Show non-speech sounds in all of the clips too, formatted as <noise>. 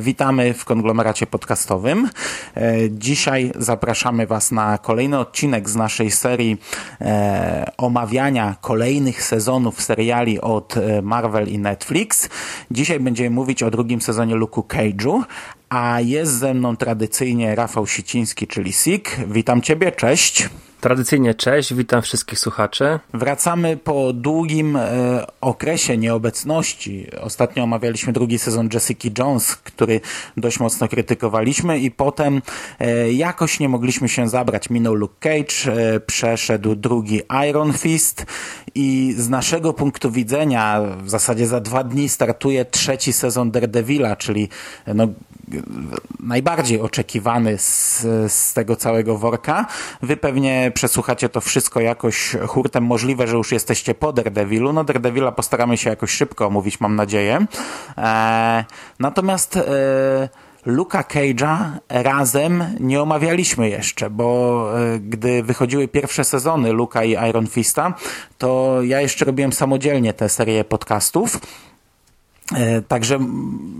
Witamy w konglomeracie podcastowym. E, dzisiaj zapraszamy Was na kolejny odcinek z naszej serii e, omawiania kolejnych sezonów seriali od Marvel i Netflix. Dzisiaj będziemy mówić o drugim sezonie Luke'u Cage'u, a jest ze mną tradycyjnie Rafał Siciński, czyli Sik. Witam Ciebie, cześć. Tradycyjnie cześć, witam wszystkich słuchaczy. Wracamy po długim e, okresie nieobecności. Ostatnio omawialiśmy drugi sezon Jessica Jones, który dość mocno krytykowaliśmy i potem e, jakoś nie mogliśmy się zabrać. Minął Luke Cage, e, przeszedł drugi Iron Fist i z naszego punktu widzenia w zasadzie za dwa dni startuje trzeci sezon Daredevila, czyli no, najbardziej oczekiwany z, z tego całego worka. Wy pewnie przesłuchacie to wszystko jakoś hurtem. Możliwe, że już jesteście po Daredevilu. No Daredevila postaramy się jakoś szybko omówić, mam nadzieję. E, natomiast e, Luka Cage'a razem nie omawialiśmy jeszcze, bo e, gdy wychodziły pierwsze sezony Luka i Iron Fista, to ja jeszcze robiłem samodzielnie tę serię podcastów. E, także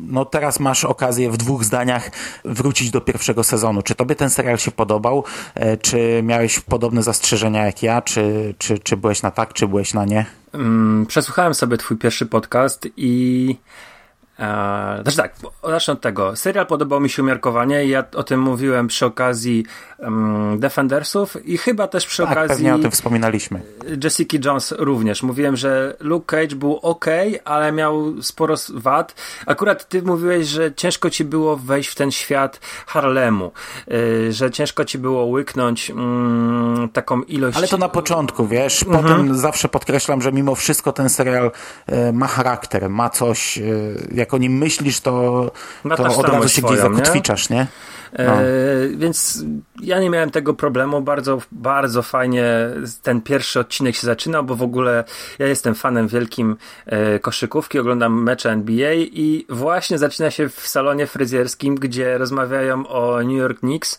no teraz masz okazję w dwóch zdaniach wrócić do pierwszego sezonu. Czy tobie ten serial się podobał? E, czy miałeś podobne zastrzeżenia jak ja? Czy, czy, czy byłeś na tak, czy byłeś na nie? Mm, przesłuchałem sobie twój pierwszy podcast i Eee, znaczy tak, zacznę od tego. Serial podobał mi się umiarkowanie. Ja o tym mówiłem przy okazji um, Defendersów i chyba też przy tak, okazji. Pewnie o tym wspominaliśmy. Jessica Jones również. Mówiłem, że Luke Cage był ok, ale miał sporo wad. Akurat ty mówiłeś, że ciężko ci było wejść w ten świat Harlemu, yy, że ciężko ci było łyknąć yy, taką ilość. Ale to na początku, wiesz. Mhm. Potem zawsze podkreślam, że mimo wszystko ten serial yy, ma charakter, ma coś, jak jak o nim myślisz, to, to od razu się gdzieś zakotwiczasz, nie? nie? E, no. Więc ja nie miałem tego problemu. Bardzo, bardzo fajnie ten pierwszy odcinek się zaczynał, bo w ogóle ja jestem fanem wielkim e, koszykówki, oglądam mecze NBA i właśnie zaczyna się w salonie fryzjerskim, gdzie rozmawiają o New York Knicks.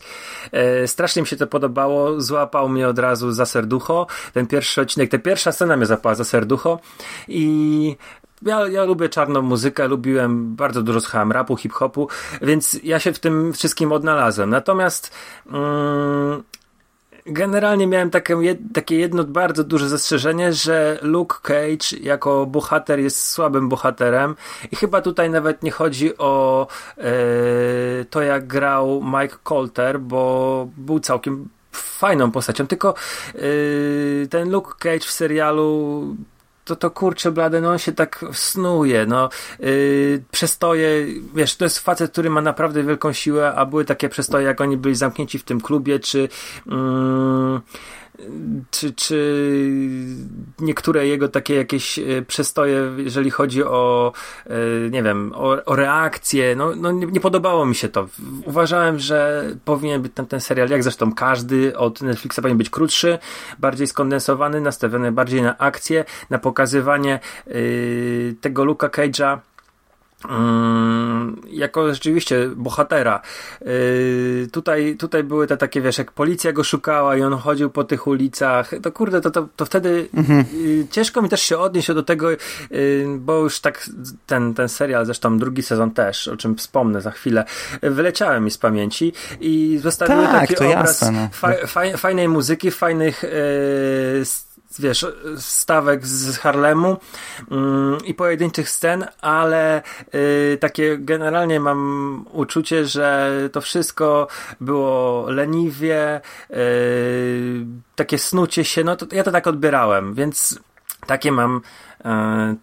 E, strasznie mi się to podobało. Złapał mnie od razu za serducho. Ten pierwszy odcinek, ta pierwsza scena mnie zapała za serducho i ja, ja lubię czarną muzykę, lubiłem, bardzo dużo słuchałem rapu, hip-hopu, więc ja się w tym wszystkim odnalazłem. Natomiast mm, generalnie miałem takie, takie jedno bardzo duże zastrzeżenie, że Luke Cage jako bohater jest słabym bohaterem i chyba tutaj nawet nie chodzi o e, to, jak grał Mike Colter, bo był całkiem fajną postacią, tylko yy, ten Luke Cage w serialu to, to kurczę blade, no on się tak snuje, no. Yy, przestoje, wiesz, to jest facet, który ma naprawdę wielką siłę, a były takie przestoje, jak oni byli zamknięci w tym klubie, czy yy, czy, czy niektóre jego takie jakieś e, przestoje, jeżeli chodzi o, e, nie wiem, o, o reakcję, no, no nie, nie, podobało mi się to. Uważałem, że powinien być ten, ten serial, jak zresztą każdy od Netflixa powinien być krótszy, bardziej skondensowany, nastawiony bardziej na akcję, na pokazywanie yy, tego Luka Cage'a jako rzeczywiście bohatera. Yy, tutaj, tutaj były te takie, wiesz, jak policja go szukała i on chodził po tych ulicach, to kurde, to, to, to wtedy mhm. yy, ciężko mi też się odnieść do tego, yy, bo już tak ten, ten serial, zresztą drugi sezon też, o czym wspomnę za chwilę, wyleciałem mi z pamięci i zostawiły tak, taki obraz jasne, no. fa fajnej muzyki, fajnych yy, wiesz, stawek z Harlemu mm, i pojedynczych scen, ale y, takie generalnie mam uczucie, że to wszystko było leniwie, y, takie snucie się, no to ja to tak odbierałem, więc takie mam y,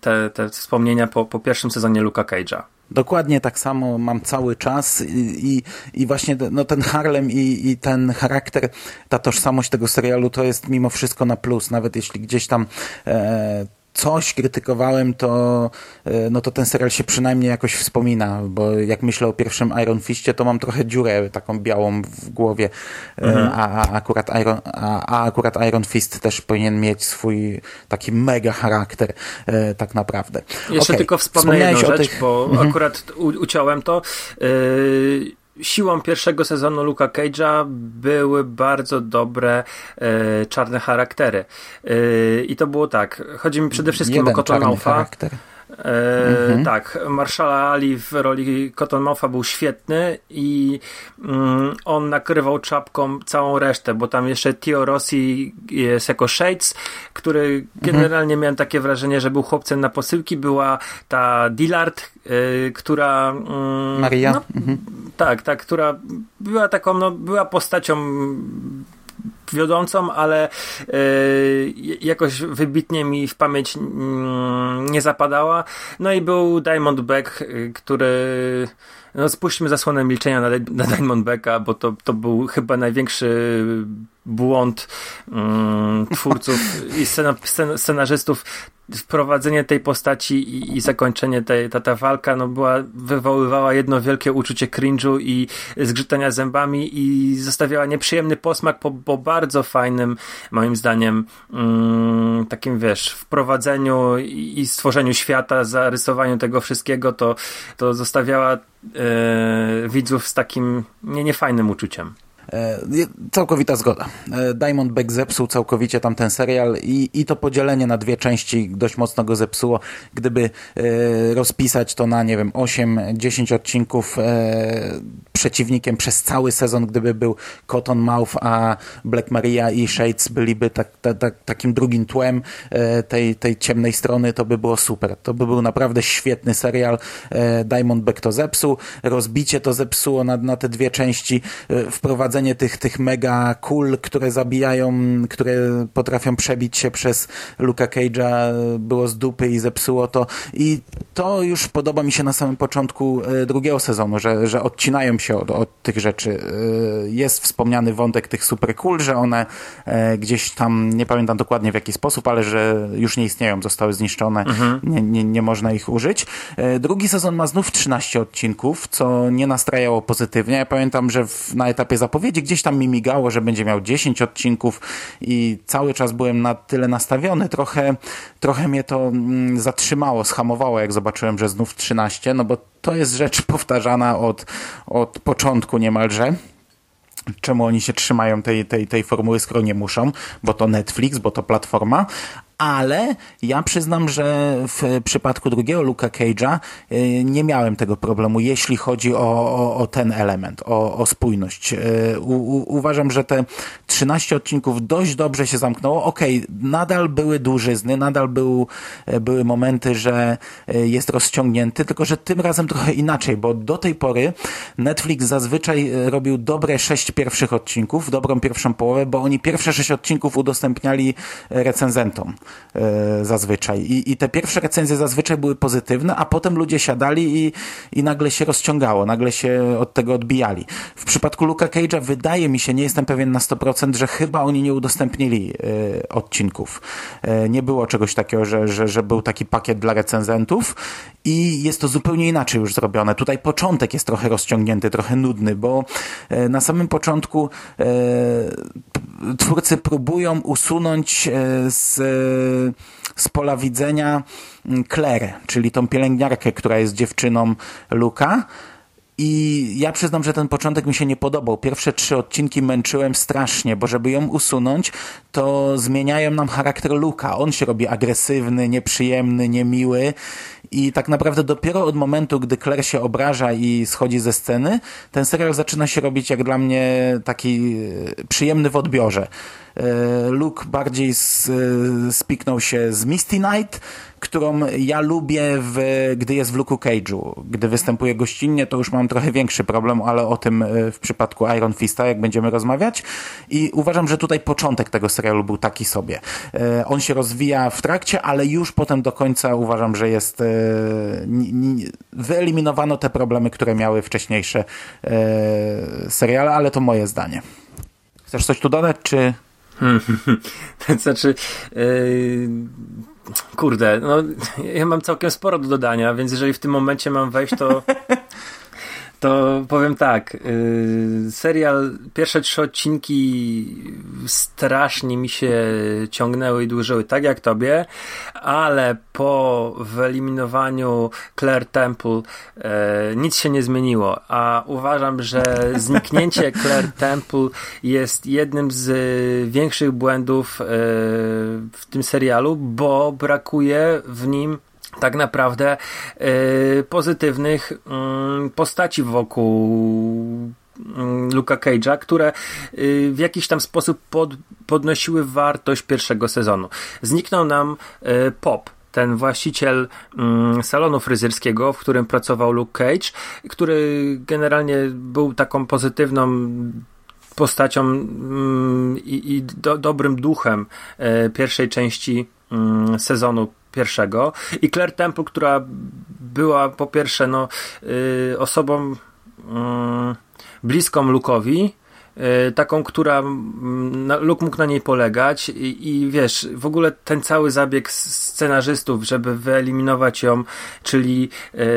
te, te wspomnienia po, po pierwszym sezonie Luka Cage'a. Dokładnie tak samo mam cały czas i, i, i właśnie no, ten Harlem i, i, ten charakter, ta tożsamość tego serialu to jest mimo wszystko na plus, nawet jeśli gdzieś tam e, coś krytykowałem, to, e, no to ten serial się przynajmniej jakoś wspomina, bo jak myślę o pierwszym Iron Fistie, to mam trochę dziurę taką białą w głowie, e, mhm. a, a, akurat Iron, a, a, akurat Iron Fist też powinien mieć swój taki mega charakter, e, tak naprawdę. Jeszcze okay. tylko wspomnę jedną rzecz, tych... bo mhm. akurat u, uciąłem to. Yy siłą pierwszego sezonu Luka Cage'a były bardzo dobre e, czarne charaktery. E, I to było tak. Chodzi mi przede wszystkim Jeden o Cottonmouth'a. charakter. E, mhm. Tak, Marszala Ali w roli Cottonmoutha był świetny i mm, on nakrywał czapką całą resztę, bo tam jeszcze Tio Rossi jest jako Shades, który mhm. generalnie miałem takie wrażenie, że był chłopcem na posyłki. Była ta Dillard, y, która... Mm, Maria? No, mhm. Tak, tak, która była taką, no, była postacią wiodącą, ale yy, jakoś wybitnie mi w pamięć yy, nie zapadała. No i był Diamond Back, yy, który no spuśćmy zasłonę milczenia na, na Diamondbacka, bo to, to był chyba największy błąd um, twórców i scena, scen, scenarzystów wprowadzenie tej postaci i, i zakończenie tej, ta, ta walka no była, wywoływała jedno wielkie uczucie cringe'u i zgrzytania zębami i zostawiała nieprzyjemny posmak po, po bardzo fajnym, moim zdaniem, mm, takim wiesz, wprowadzeniu i, i, stworzeniu świata, zarysowaniu tego wszystkiego, to, to zostawiała e, widzów z takim nie, niefajnym uczuciem. E, całkowita zgoda. E, Diamondback zepsuł całkowicie tamten serial i, i to podzielenie na dwie części dość mocno go zepsuło. Gdyby e, rozpisać to na, nie wiem, 8-10 odcinków przeciwnikiem przez cały sezon, gdyby był Cottonmouth, a Black Maria i Shades byliby tak, tak, tak, takim drugim tłem tej, tej ciemnej strony, to by było super. To by był naprawdę świetny serial. Diamondback to zepsuł, rozbicie to zepsuło na, na te dwie części, wprowadzenie wprowadzenie tych, tych mega kul, które zabijają, które potrafią przebić się przez Luka Cage'a było z dupy i zepsuło to. I to już podoba mi się na samym początku e, drugiego sezonu, że, że odcinają się od, od tych rzeczy. E, jest wspomniany wątek tych super kul, że one e, gdzieś tam, nie pamiętam dokładnie w jaki sposób, ale że już nie istnieją, zostały zniszczone, mhm. nie, nie, nie można ich użyć. Drugi sezon ma znów 13 odcinków, co nie nastrajało pozytywnie. Ja pamiętam, że w, na etapie zapowiedzi zapowiedzi gdzieś tam mi migało, że będzie miał 10 odcinków i cały czas byłem na tyle nastawiony. Trochę, trochę mnie to mm, zatrzymało, schamowało, jak zobaczyłem, że znów 13, no bo to jest rzecz <laughs> powtarzana od, od początku niemalże. Czemu oni się trzymają tej, tej, tej formuły, skoro nie muszą, bo to Netflix, bo to platforma, ale ja przyznam, że w przypadku drugiego Luka Cage'a y, nie miałem tego problemu, jeśli chodzi o, o, o ten element, o, o spójność. Y, u, u, uważam, że te 13 odcinków dość dobrze się zamknęło. Okej, okay, nadal były dłużyzny, nadal był, y, były momenty, że jest rozciągnięty, tylko że tym razem trochę inaczej, bo do tej pory Netflix zazwyczaj robił dobre sześć pierwszych odcinków, dobrą pierwszą połowę, bo oni pierwsze sześć odcinków udostępniali recenzentom. E, zazwyczaj. I, I te pierwsze recenzje zazwyczaj były pozytywne, a potem ludzie siadali i, i nagle się rozciągało, nagle się od tego odbijali. W przypadku Luka Cage'a wydaje mi się, nie jestem pewien na 100%, że chyba oni nie udostępnili y, odcinków. Y, nie było czegoś takiego, że, że, że był taki pakiet dla recenzentów i jest to zupełnie inaczej już zrobione. Tutaj początek jest trochę rozciągnięty, trochę nudny, bo na samym początku twórcy próbują usunąć z z pola widzenia Claire, czyli tą pielęgniarkę, która jest dziewczyną Luka. I ja przyznam, że ten początek mi się nie podobał. Pierwsze trzy odcinki męczyłem strasznie, bo żeby ją usunąć, to zmieniają nam charakter Luka. On się robi agresywny, nieprzyjemny, niemiły i tak naprawdę dopiero od momentu, gdy Claire się obraża i schodzi ze sceny, ten serial zaczyna się robić jak dla mnie taki e, przyjemny w odbiorze. E, Luke bardziej spiknął się z Misty Knight, którą ja lubię, w, gdy jest w Luke'u Cage'u. Gdy występuje gościnnie, to już mam trochę większy problem, ale o tym e, w przypadku Iron Fista, jak będziemy rozmawiać. I uważam, że tutaj początek tego serialu był taki sobie. On się rozwija w trakcie, ale już potem do końca uważam, że jest wyeliminowano te problemy, które miały wcześniejsze seriale, ale to moje zdanie. Chcesz coś tu dodać, czy... <laughs> znaczy, yy, kurde, no ja mam całkiem sporo do dodania, więc jeżeli w tym momencie mam wejść, to <laughs> to powiem tak. Yy, serial, pierwsze trzy odcinki strasznie mi się ciągnęły i dłużyły, tak jak tobie, ale po wyeliminowaniu Claire Temple yy, nic się nie zmieniło. A uważam, że zniknięcie <laughs> Claire Temple jest jednym z większych błędów yy, w tym serialu, bo brakuje w nim tak naprawdę y, pozytywnych y, postaci wokół y, Luka Cage'a, które y, w jakiś tam sposób pod, podnosiły wartość pierwszego sezonu. Zniknął nam y, Pop, ten właściciel mm, salonu fryzjerskiego, w którym pracował Luke Cage, który generalnie był taką pozytywną postacią mm, i, i do, dobrym duchem y, pierwszej części mm, sezonu pierwszego i Claire Temple, która była po pierwsze no, y, osobą y, bliską Luke'owi, y, taką, która y, Luke mógł na niej polegać i, i, wiesz, w ogóle ten cały zabieg scenarzystów, żeby wyeliminować ją, czyli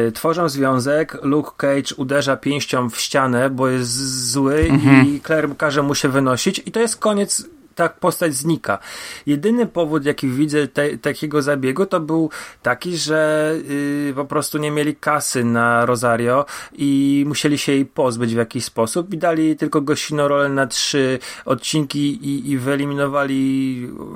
y, tworzą związek, Luke Cage uderza pięścią w ścianę, bo jest zły mhm. i Claire każe mu się wynosić i to jest koniec ta postać znika. Jedyny powód, jaki widzę te, takiego zabiegu, to był taki, że yy, po prostu nie mieli kasy na Rosario i musieli się jej pozbyć w jakiś sposób i dali tylko gościnną rolę na trzy odcinki i, i wyeliminowali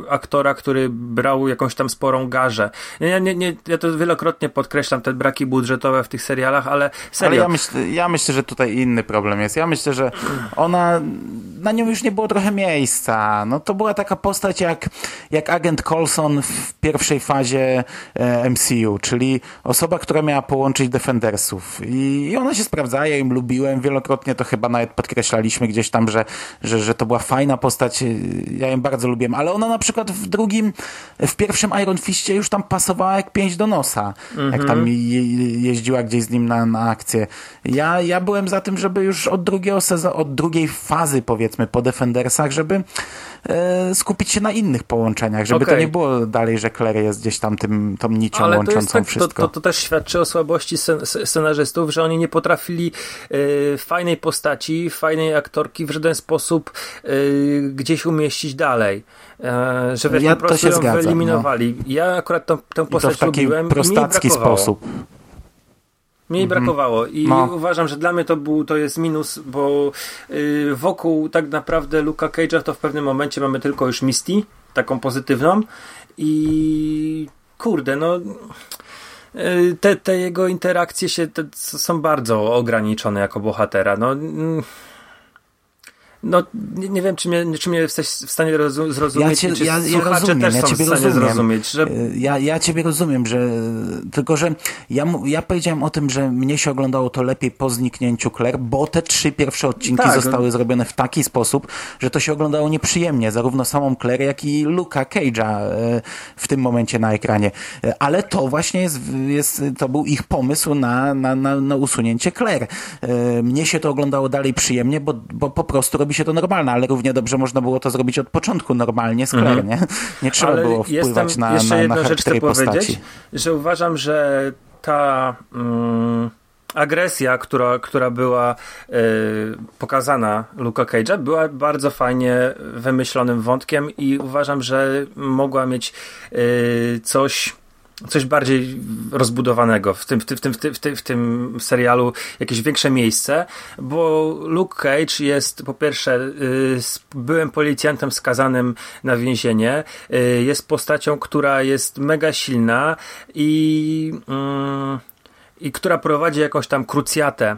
aktora, który brał jakąś tam sporą garzę. Ja, nie, nie, ja to wielokrotnie podkreślam, te braki budżetowe w tych serialach, ale serio. Ale ja myślę, ja myślę, że tutaj inny problem jest. Ja myślę, że ona, na nią już nie było trochę miejsca no to była taka postać jak, jak agent Colson w pierwszej fazie e, MCU, czyli osoba, która miała połączyć Defendersów. I, i ona się sprawdza, ja im lubiłem, wielokrotnie to chyba nawet podkreślaliśmy gdzieś tam, że, że, że to była fajna postać, ja ją bardzo lubiłem, ale ona na przykład w drugim, w pierwszym Iron Fistie już tam pasowała jak pięć do nosa, mhm. jak tam je, jeździła gdzieś z nim na, na akcję. Ja, ja byłem za tym, żeby już od drugiego sezonu, od drugiej fazy powiedzmy po Defendersach, żeby E, skupić się na innych połączeniach, żeby okay. to nie było dalej, że Claire jest gdzieś tam tym, tą nicią Ale łączącą to tak, wszystko. To, to, to, też świadczy o słabości scenarzystów, że oni nie potrafili y, fajnej postaci, fajnej aktorki w żaden sposób y, gdzieś umieścić dalej. Y, że wiesz, ja po prostu ją zgadzam, wyeliminowali. No. Ja akurat tą, tę postać I to w taki lubiłem prostacki sposób. Mniej mhm. brakowało i no. uważam, że dla mnie to, był, to jest minus, bo yy, wokół tak naprawdę Luka Cage'a to w pewnym momencie mamy tylko już Misty, taką pozytywną i kurde, no y, te, te jego interakcje się te, są bardzo ograniczone jako bohatera. No, mm, no, nie, nie, wiem, czy mnie, czy mnie jesteś w stanie zrozumieć, ja cię, czy ja, ja rozumiem, też ja ciebie w stanie rozumiem. zrozumieć. Że... Ja, ja ciebie rozumiem, że tylko, że ja, ja powiedziałem o tym, że mnie się oglądało to lepiej po zniknięciu Claire, bo te trzy pierwsze odcinki tak. zostały zrobione w taki sposób, że to się oglądało nieprzyjemnie, zarówno samą Claire, jak i Luka Cage'a e, w tym momencie na ekranie. E, ale to właśnie jest, jest to był ich pomysł na, na, na, na usunięcie Claire. E, mnie się to oglądało dalej przyjemnie, bo, bo po prostu robi się to normalne, ale równie dobrze można było to zrobić od początku normalnie z Claire, mhm. nie? Nie trzeba ale było wpływać na, jeszcze na, jedną na rzecz chcę powiedzieć, że uważam, że ta mm, agresja, która, która była y, pokazana Luka Cage'a, była bardzo fajnie wymyślonym wątkiem i uważam, że mogła mieć y, coś coś bardziej rozbudowanego w tym, w tym, w tym, w tym, w tym serialu, jakieś większe miejsce, bo Luke Cage jest po pierwsze y, byłem policjantem skazanym na więzienie, y, jest postacią, która jest mega silna i, mm, i która prowadzi jakąś tam krucjatę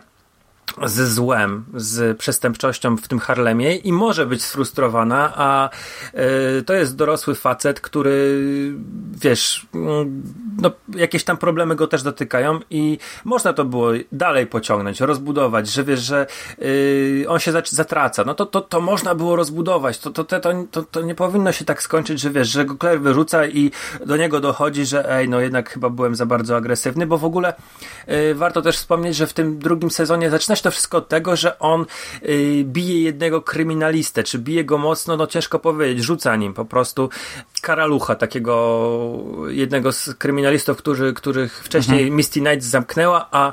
ze złem, z przestępczością w tym Harlemie i może być sfrustrowana, a y, to jest dorosły facet, który wiesz, mm, no, jakieś tam problemy go też dotykają i można to było dalej pociągnąć, rozbudować, że wiesz, że y, on się zatraca. No to, to, to można było rozbudować. To, to, to, to, to nie powinno się tak skończyć, że wiesz, że go Claire wyrzuca i do niego dochodzi, że ej, no jednak chyba byłem za bardzo agresywny, bo w ogóle y, warto też wspomnieć, że w tym drugim sezonie zaczyna to to wszystko od tego, że on y, bije jednego kryminalistę, czy bije go mocno, no ciężko powiedzieć, rzuca nim po prostu karalucha, takiego jednego z kryminalistów, którzy, których wcześniej mhm. Misty Knight zamknęła, a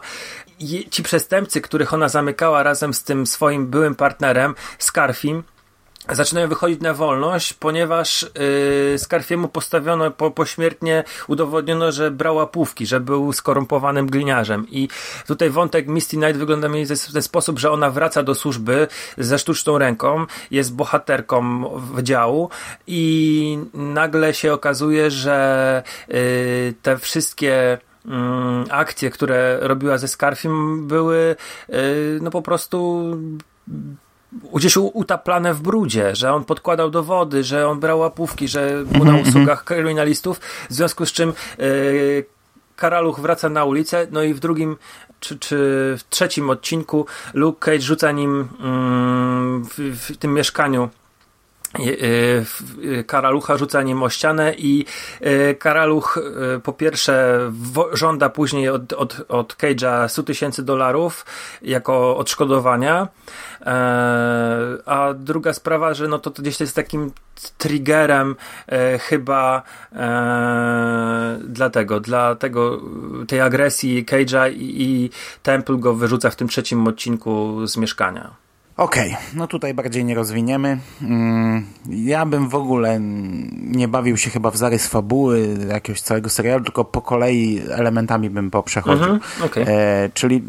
ci przestępcy, których ona zamykała razem z tym swoim byłym partnerem, Scarfim, zaczynają wychodzić na wolność, ponieważ yy, Scarfiemu postawiono po, pośmiertnie, udowodniono, że brał łapówki, że był skorumpowanym gliniarzem. I tutaj wątek Misty Knight wygląda mi w ten sposób, że ona wraca do służby ze sztuczną ręką, jest bohaterką wydziału i nagle się okazuje, że yy, te wszystkie mm, akcje, które robiła ze Scarfim były yy, no po prostu gdzieś utaplane w brudzie, że on podkładał dowody, że on brał łapówki, że był na usługach kryminalistów, w związku z czym yy, Karaluch wraca na ulicę, no i w drugim czy, czy w trzecim odcinku Luke Cage rzuca nim yy, w, w tym mieszkaniu Karalucha rzuca nim o ścianę i y, Karaluch y, po pierwsze żąda później od, od, od Cage'a 100 tysięcy dolarów jako odszkodowania, e, a druga sprawa, że no to, to gdzieś to jest takim triggerem e, chyba e, dla tego, dla tego, tej agresji Cage'a i, i Temple go wyrzuca w tym trzecim odcinku z mieszkania. Okej, okay, no tutaj bardziej nie rozwiniemy. Mm, ja bym w ogóle nie bawił się chyba w zarys fabuły jakiegoś całego serialu, tylko po kolei elementami bym poprzechodził. Mhm, okay. e, czyli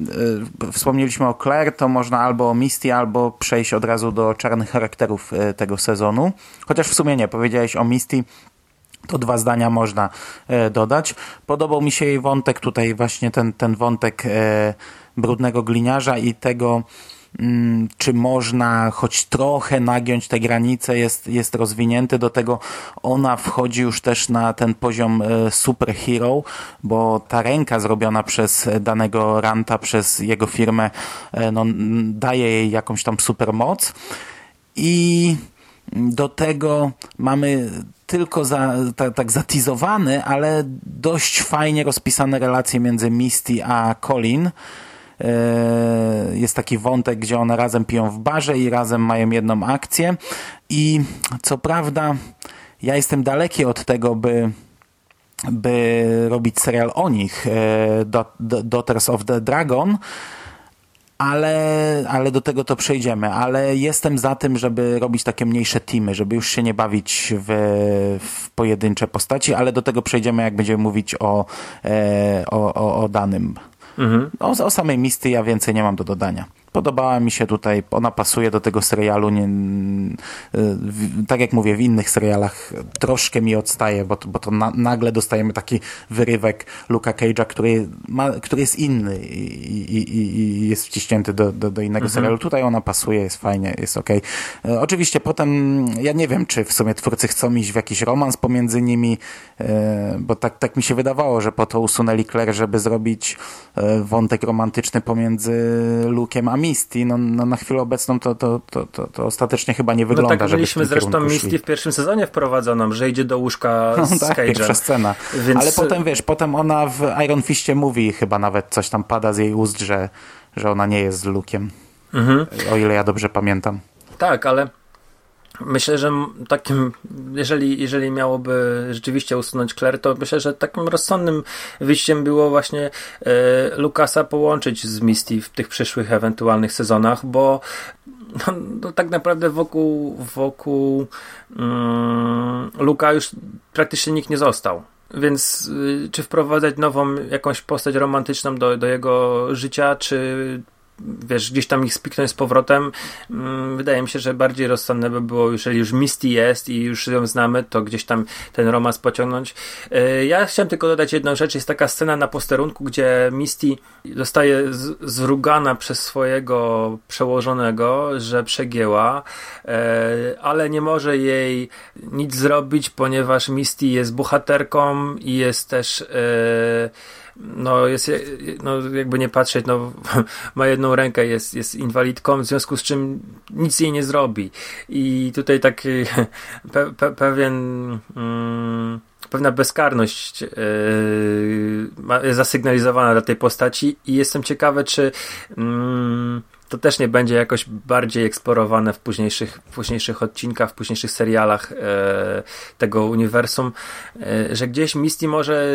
e, wspomnieliśmy o Claire, to można albo o Misty, albo przejść od razu do czarnych charakterów e, tego sezonu. Chociaż w sumie nie, powiedziałeś o Misty, to dwa zdania można e, dodać. Podobał mi się jej wątek tutaj, właśnie ten, ten wątek e, brudnego gliniarza i tego, czy można choć trochę nagiąć te granice, jest, jest rozwinięty. Do tego ona wchodzi już też na ten poziom e, superhero, bo ta ręka zrobiona przez danego Ranta, przez jego firmę, e, no, daje jej jakąś tam supermoc. I do tego mamy tylko za, tak, tak ale dość fajnie rozpisane relacje między Misty a Colin, jest taki wątek, gdzie one razem piją w barze i razem mają jedną akcję i co prawda ja jestem daleki od tego, by by robić serial o nich, e, Daughters of the Dragon, ale, ale do tego to przejdziemy. Ale jestem za tym, żeby robić takie mniejsze teamy, żeby już się nie bawić w, w pojedyncze postaci, ale do tego przejdziemy, jak będziemy mówić o, e, o, o, o danym Mhm. O, o samej Misty ja więcej nie mam do dodania podobała mi się tutaj, ona pasuje do tego serialu, nie, tak jak mówię, w innych serialach troszkę mi odstaje, bo, bo to na, nagle dostajemy taki wyrywek Luka Cage'a, który, ma, który jest inny i, i, i jest wciśnięty do, do, do innego mhm. serialu. Tutaj ona pasuje, jest fajnie, jest ok. E, oczywiście potem, ja nie wiem, czy w sumie twórcy chcą iść w jakiś romans pomiędzy nimi, e, bo tak, tak mi się wydawało, że po to usunęli Claire, żeby zrobić e, wątek romantyczny pomiędzy Luke'em a Misty, no, no, na chwilę obecną to, to, to, to, to ostatecznie chyba nie wygląda, no tak mieliśmy zresztą Misty w pierwszym sezonie wprowadzoną, że idzie do łóżka <laughs> no, z tak, pierwsza scena. Więc... Ale potem, wiesz, potem ona w Iron Fistie mówi chyba nawet coś tam pada z jej ust, że, że ona nie jest z Lukiem. Mhm. O ile ja dobrze pamiętam. Tak, ale Myślę, że takim, jeżeli, jeżeli miałoby rzeczywiście usunąć Claire, to myślę, że takim rozsądnym wyjściem było właśnie e, Lukasa połączyć z Misty w tych przyszłych ewentualnych sezonach, bo no, no tak naprawdę wokół, wokół mm, Luka już praktycznie nikt nie został. Więc y, czy wprowadzać nową jakąś postać romantyczną do, do jego życia, czy wiesz, gdzieś tam ich spiknąć z powrotem. Mm, wydaje mi się, że bardziej rozsądne by było, jeżeli już Misty jest i już ją znamy, to gdzieś tam ten romans pociągnąć. E, ja chciałem tylko dodać jedną rzecz. Jest taka scena na posterunku, gdzie Misty zostaje zrugana przez swojego przełożonego, że przegięła, e, ale nie może jej nic zrobić, ponieważ Misty jest bohaterką i jest też e, no jest, no jakby nie patrzeć, no <laughs> ma jedną rękę, jest, jest inwalidką, w związku z czym nic jej nie zrobi. I tutaj taki <laughs> pe, pe, pewien mm, pewna bezkarność yy, zasygnalizowana dla tej postaci i jestem ciekawy, czy yy, to też nie będzie jakoś bardziej eksplorowane w późniejszych, późniejszych odcinkach, w późniejszych serialach e, tego uniwersum, e, że gdzieś Misty może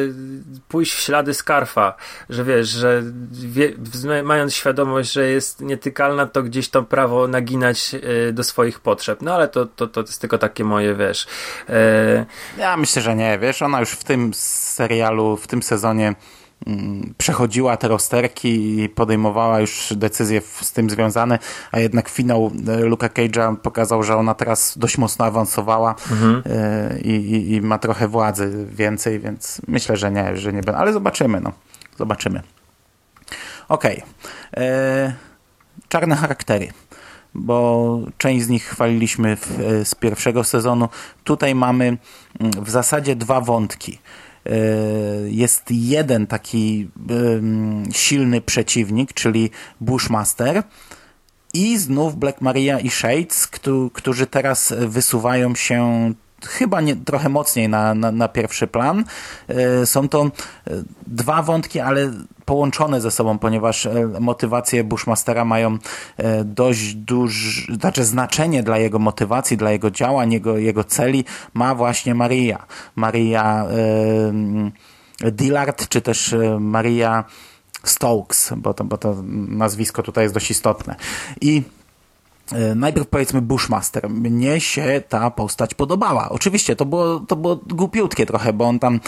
pójść w ślady Scarfa, że wiesz, że wie, mając świadomość, że jest nietykalna, to gdzieś to prawo naginać e, do swoich potrzeb. No ale to, to, to jest tylko takie moje, wiesz. E, ja myślę, że nie, wiesz, ona już w tym serialu, w tym sezonie przechodziła te rozterki i podejmowała już decyzje z tym związane, a jednak finał e, Luka Cage'a pokazał, że ona teraz dość mocno awansowała mhm. E, i, i, i, ma trochę władzy więcej, więc myślę, że nie, że nie będę, ale zobaczymy, no. Zobaczymy. Okej. Okay. E, czarne charaktery bo część z nich chwaliliśmy w, z pierwszego sezonu. Tutaj mamy mm, w zasadzie dwa wątki. E, jest jeden taki silny przeciwnik, czyli Bushmaster i znów Black Maria i Shades, którzy teraz wysuwają się chyba nie, trochę mocniej na, na, na, pierwszy plan. E, są to e, dwa wątki, ale połączone ze sobą, ponieważ e, motywacje Bushmastera mają dość duże, znaczy znaczenie dla jego motywacji, dla jego działań, jego, jego celi ma właśnie Maria. Maria e, Dillard, czy też Maria Stokes, bo to, bo to nazwisko tutaj jest dość istotne. I najpierw powiedzmy Bushmaster. Mnie się ta postać podobała. Oczywiście to było, to było głupiutkie trochę, bo on tam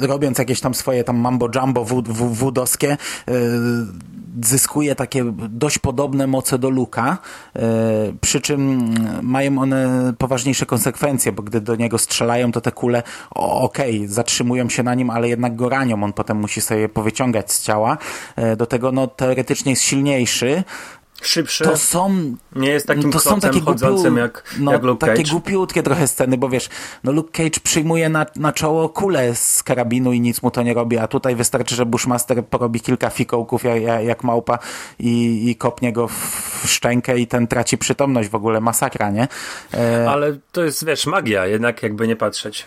robiąc jakieś tam swoje tam mambo jumbo wudowskie yy, zyskuje takie dość podobne moce do Luka, yy, przy czym mają one poważniejsze konsekwencje, bo gdy do niego strzelają, to te kule okej, okay, zatrzymują się na nim, ale jednak go ranią. On potem musi sobie powyciągać z ciała. Do tego no teoretycznie jest silniejszy, szybszy. To są, nie jest takim to są takie chodzącym jak, no, jak Luke takie Cage. głupiutkie trochę sceny, bo wiesz, no Luke Cage przyjmuje na, na czoło kulę z karabinu i nic mu to nie robi, a tutaj wystarczy, że Bushmaster porobi kilka fikołków jak, jak małpa i, i kopnie go w szczękę i ten traci przytomność w ogóle, masakra, nie? E... Ale to jest, wiesz, magia, jednak jakby nie patrzeć.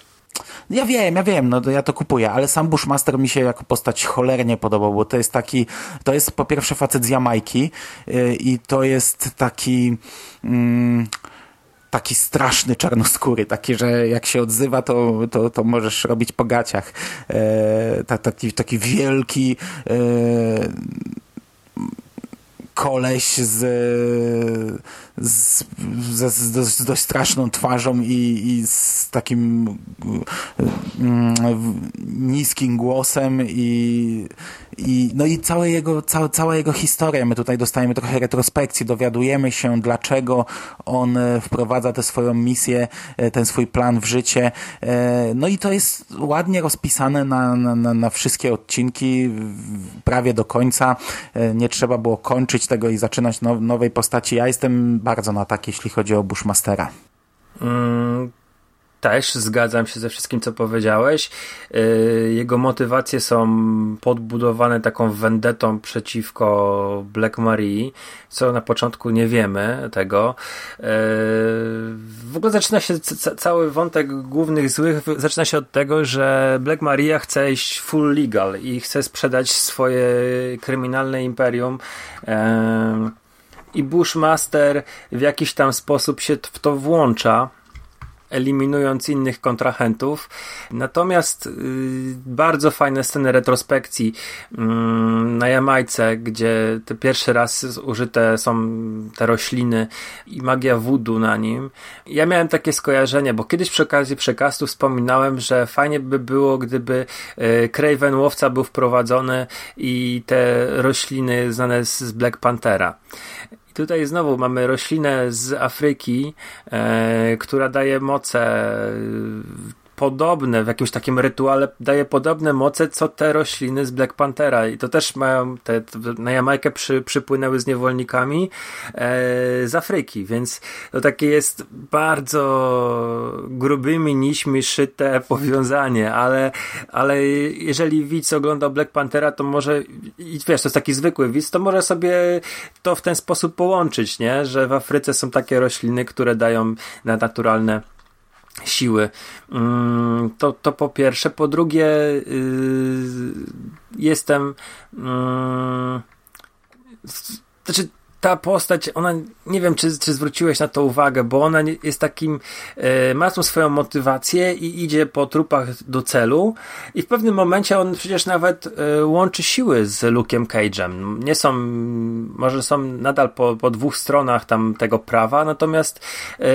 Ja wiem, ja wiem, no ja to kupuję, ale sam Bushmaster mi się jako postać cholernie podobał, bo to jest taki, to jest po pierwsze facet z Jamajki yy, i to jest taki... Yy, taki straszny czarnoskóry, taki, że jak się odzywa, to, to, to możesz robić po gaciach. E, taki, taki wielki e, koleś z, z, z, z, dość straszną twarzą i, i z takim mm, niskim głosem i, i no i całe jego, cała, cała jego historia. My tutaj dostajemy trochę retrospekcji, dowiadujemy się, dlaczego on e, wprowadza tę swoją misję, e, ten swój plan w życie. E, no i to jest ładnie rozpisane na, na, na wszystkie odcinki, prawie do końca. Nie trzeba było kończyć tego i zaczynać now, nowej postaci. Ja jestem bardzo na tak, jeśli chodzi o Bushmastera. Mm, też zgadzam się ze wszystkim, co powiedziałeś. Y, jego motywacje są podbudowane taką vendetą przeciwko Black Marii, co na początku nie wiemy tego. Y, w ogóle zaczyna się cały wątek głównych złych zaczyna się od tego, że Black Maria chce iść full legal i chce sprzedać swoje kryminalne imperium y, i Bushmaster w jakiś tam sposób się w to włącza eliminując innych kontrahentów. Natomiast y, bardzo fajne sceny retrospekcji y, na Jamajce, gdzie te pierwszy raz użyte są te rośliny i magia voodoo na nim. Ja miałem takie skojarzenie, bo kiedyś przy okazji przekastu wspominałem, że fajnie by było, gdyby y, Craven Łowca był wprowadzony i te rośliny znane z Black Panthera. Tutaj znowu mamy roślinę z Afryki, e, która daje moce podobne, w jakimś takim rytuale daje podobne moce, co te rośliny z Black Panthera. I to też mają, te, na Jamajkę przy, przypłynęły z niewolnikami e, z Afryki, więc to takie jest bardzo grubymi nićmi szyte <laughs> powiązanie, ale, ale jeżeli widz ogląda Black Panthera, to może, i wiesz, to jest taki zwykły widz, to może sobie to w ten sposób połączyć, nie? że w Afryce są takie rośliny, które dają na naturalne siły. Mm, to, to po pierwsze. Po drugie, y, jestem. Mm, znaczy ta postać, ona, nie wiem, czy, czy zwróciłeś na to uwagę, bo ona jest takim, e, ma tą swoją motywację i idzie po trupach do celu i w pewnym momencie on przecież nawet e, łączy siły z Luke'em Cage'em. Nie są, może są nadal po, po dwóch stronach tam tego prawa, natomiast e,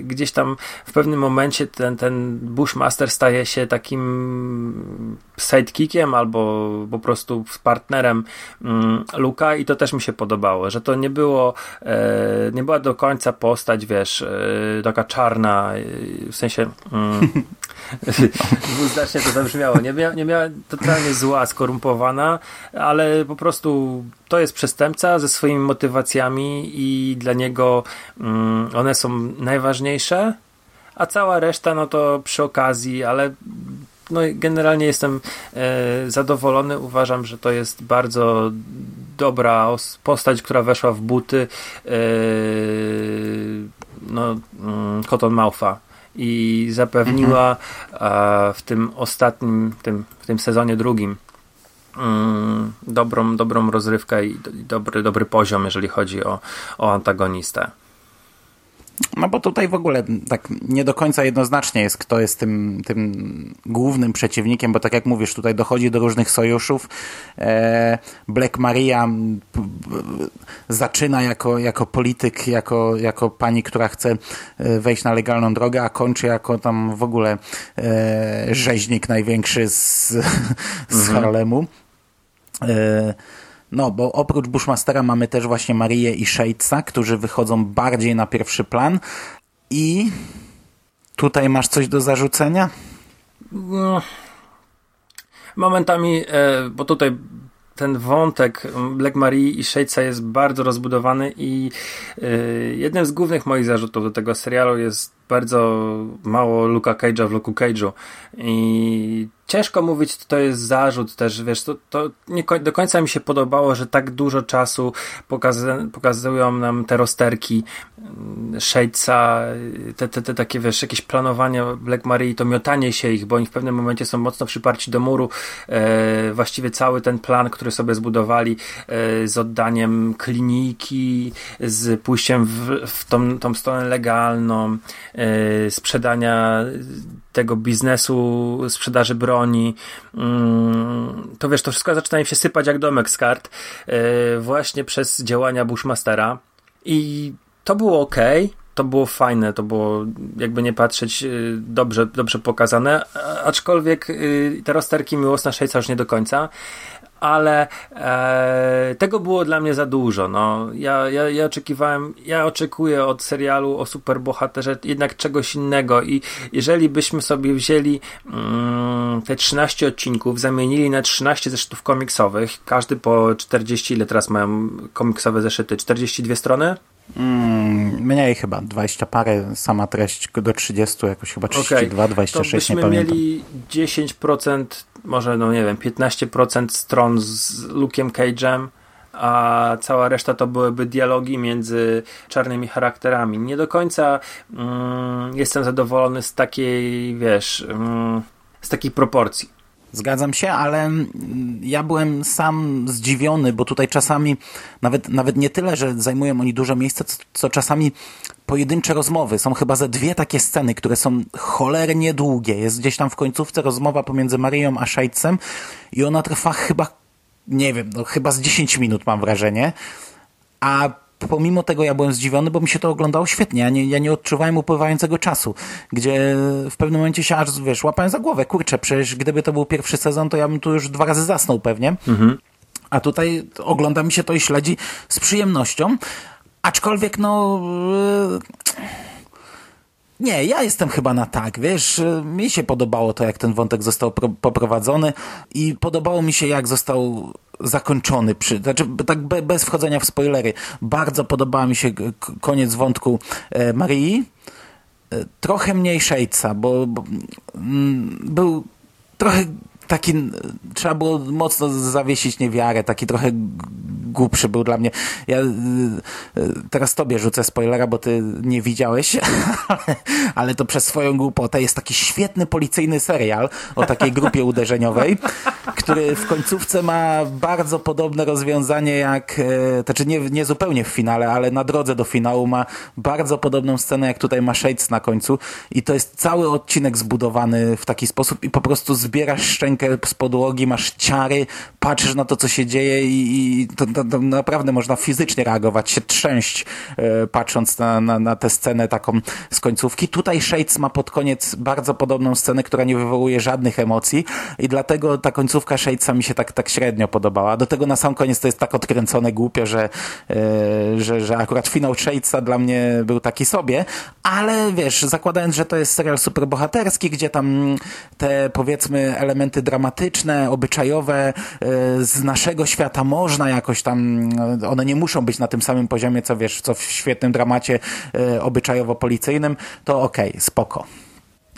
gdzieś tam w pewnym momencie ten, ten Bushmaster staje się takim sidekickiem albo po prostu partnerem mm, Luka i to też mi się podobało, że to nie było, e, nie była do końca postać, wiesz, e, taka czarna, e, w sensie mm, <laughs> <laughs> dwuznacznie to zabrzmiało, nie, mia, nie miała totalnie zła, skorumpowana, ale po prostu to jest przestępca ze swoimi motywacjami i dla niego mm, one są najważniejsze, a cała reszta, no to przy okazji, ale no generalnie jestem e, zadowolony. Uważam, że to jest bardzo dobra postać, która weszła w buty e, no, mm, Cotton Moutha i zapewniła mhm. w tym ostatnim, tym, w tym sezonie drugim mm, dobrą, dobrą rozrywkę i dobry, dobry poziom, jeżeli chodzi o, o antagonistę. No bo tutaj w ogóle tak nie do końca jednoznacznie jest, kto jest tym, tym głównym przeciwnikiem, bo tak jak mówisz, tutaj dochodzi do różnych sojuszów. E, Black Maria zaczyna jako, jako polityk, jako, jako pani, która chce e, wejść na legalną drogę, a kończy jako tam w ogóle e, rzeźnik największy z, <laughs> z mhm. Harlemu. E, no, bo oprócz Bushmastera mamy też właśnie Marię i Shadesa, którzy wychodzą bardziej na pierwszy plan. I tutaj masz coś do zarzucenia? No, momentami, e, bo tutaj ten wątek Black Marie i Shadesa jest bardzo rozbudowany i e, jednym z głównych moich zarzutów do tego serialu jest bardzo mało Luka Cage'a w Luku Cage'u. I ciężko mówić, to jest zarzut też, wiesz, to, to nie do końca mi się podobało, że tak dużo czasu pokazują nam te rozterki mm, Shadesa, te, te, te takie, wiesz, jakieś planowania Black Marii, to miotanie się ich, bo oni w pewnym momencie są mocno przyparci do muru, e, właściwie cały ten plan, który sobie zbudowali e, z oddaniem kliniki, z pójściem w, w tą, tą stronę legalną, e, sprzedania tego biznesu sprzedaży broni, mm, to wiesz, to wszystko zaczyna im się sypać jak domek z kart e, właśnie przez działania Bushmastera. I to było ok, to było fajne, to było jakby nie patrzeć e, dobrze, dobrze pokazane, aczkolwiek e, te rozterki miłosna Szejca już nie do końca ale e, tego było dla mnie za dużo. No. Ja, ja, ja oczekiwałem, ja oczekuję od serialu o superbohaterze jednak czegoś innego i jeżeli byśmy sobie wzięli mm, te 13 odcinków, zamienili na 13 zeszytów komiksowych, każdy po 40, ile teraz mają komiksowe zeszyty? 42 strony? Mm, mniej chyba, 20 parę, sama treść do 30, jakoś chyba 32, okay. 26, to byśmy nie pamiętam. mieli 10%, może no nie wiem, 15% stron z Luke'em Cage'em, a cała reszta to byłyby dialogi między czarnymi charakterami. Nie do końca mm, jestem zadowolony z takiej, wiesz, mm, z takiej proporcji. Zgadzam się, ale ja byłem sam zdziwiony, bo tutaj czasami nawet, nawet nie tyle, że zajmują oni dużo miejsca, co, co czasami pojedyncze rozmowy. Są chyba ze dwie takie sceny, które są cholernie długie. Jest gdzieś tam w końcówce rozmowa pomiędzy Marią a Szajcem i ona trwa chyba, nie wiem, no chyba z 10 minut mam wrażenie. A pomimo tego ja byłem zdziwiony, bo mi się to oglądało świetnie. Ja nie, ja nie odczuwałem upływającego czasu, gdzie w pewnym momencie się aż, wiesz, łapałem za głowę. Kurczę, przecież gdyby to był pierwszy sezon, to ja bym tu już dwa razy zasnął pewnie. Mhm. A tutaj ogląda mi się to i śledzi z przyjemnością. Aczkolwiek, no... Nie, ja jestem chyba na tak, wiesz, mi się podobało to, jak ten wątek został poprowadzony i podobało mi się, jak został zakończony, przy, znaczy tak be, bez wchodzenia w spoilery. Bardzo podobała mi się koniec wątku e, Marii. E, trochę mniej Shadesa, bo, bo mm, był trochę taki, trzeba było mocno zawiesić niewiarę, taki trochę najgłupszy był dla mnie. Ja y, y, teraz tobie rzucę spoilera, bo ty nie widziałeś, <laughs> ale, to przez swoją głupotę jest taki świetny policyjny serial o takiej grupie uderzeniowej, który w końcówce ma bardzo podobne rozwiązanie jak, e, znaczy nie, nie zupełnie w finale, ale na drodze do finału ma bardzo podobną scenę jak tutaj ma Shades na końcu i to jest cały odcinek zbudowany w taki sposób i po prostu zbierasz szczękę z podłogi, masz ciary, patrzysz na to, co się dzieje i, i to, to, to, naprawdę można fizycznie reagować, się trzęść e, patrząc na, na, na tę scenę taką z końcówki. Tutaj Shades ma pod koniec bardzo podobną scenę, która nie wywołuje żadnych emocji i dlatego ta końcówka Shadesa mi się tak, tak średnio podobała. Do tego na sam koniec to jest tak odkręcone głupio, że, e, że, że akurat finał Shadesa dla mnie był taki sobie, ale wiesz, zakładając, że to jest serial superbohaterski, gdzie tam te powiedzmy elementy dramatyczne, obyczajowe e, z naszego świata można jakoś tam, e, one nie muszą być na tym samym poziomie, co wiesz, co w świetnym dramacie obyczajowo-policyjnym, to okej, okay, spoko.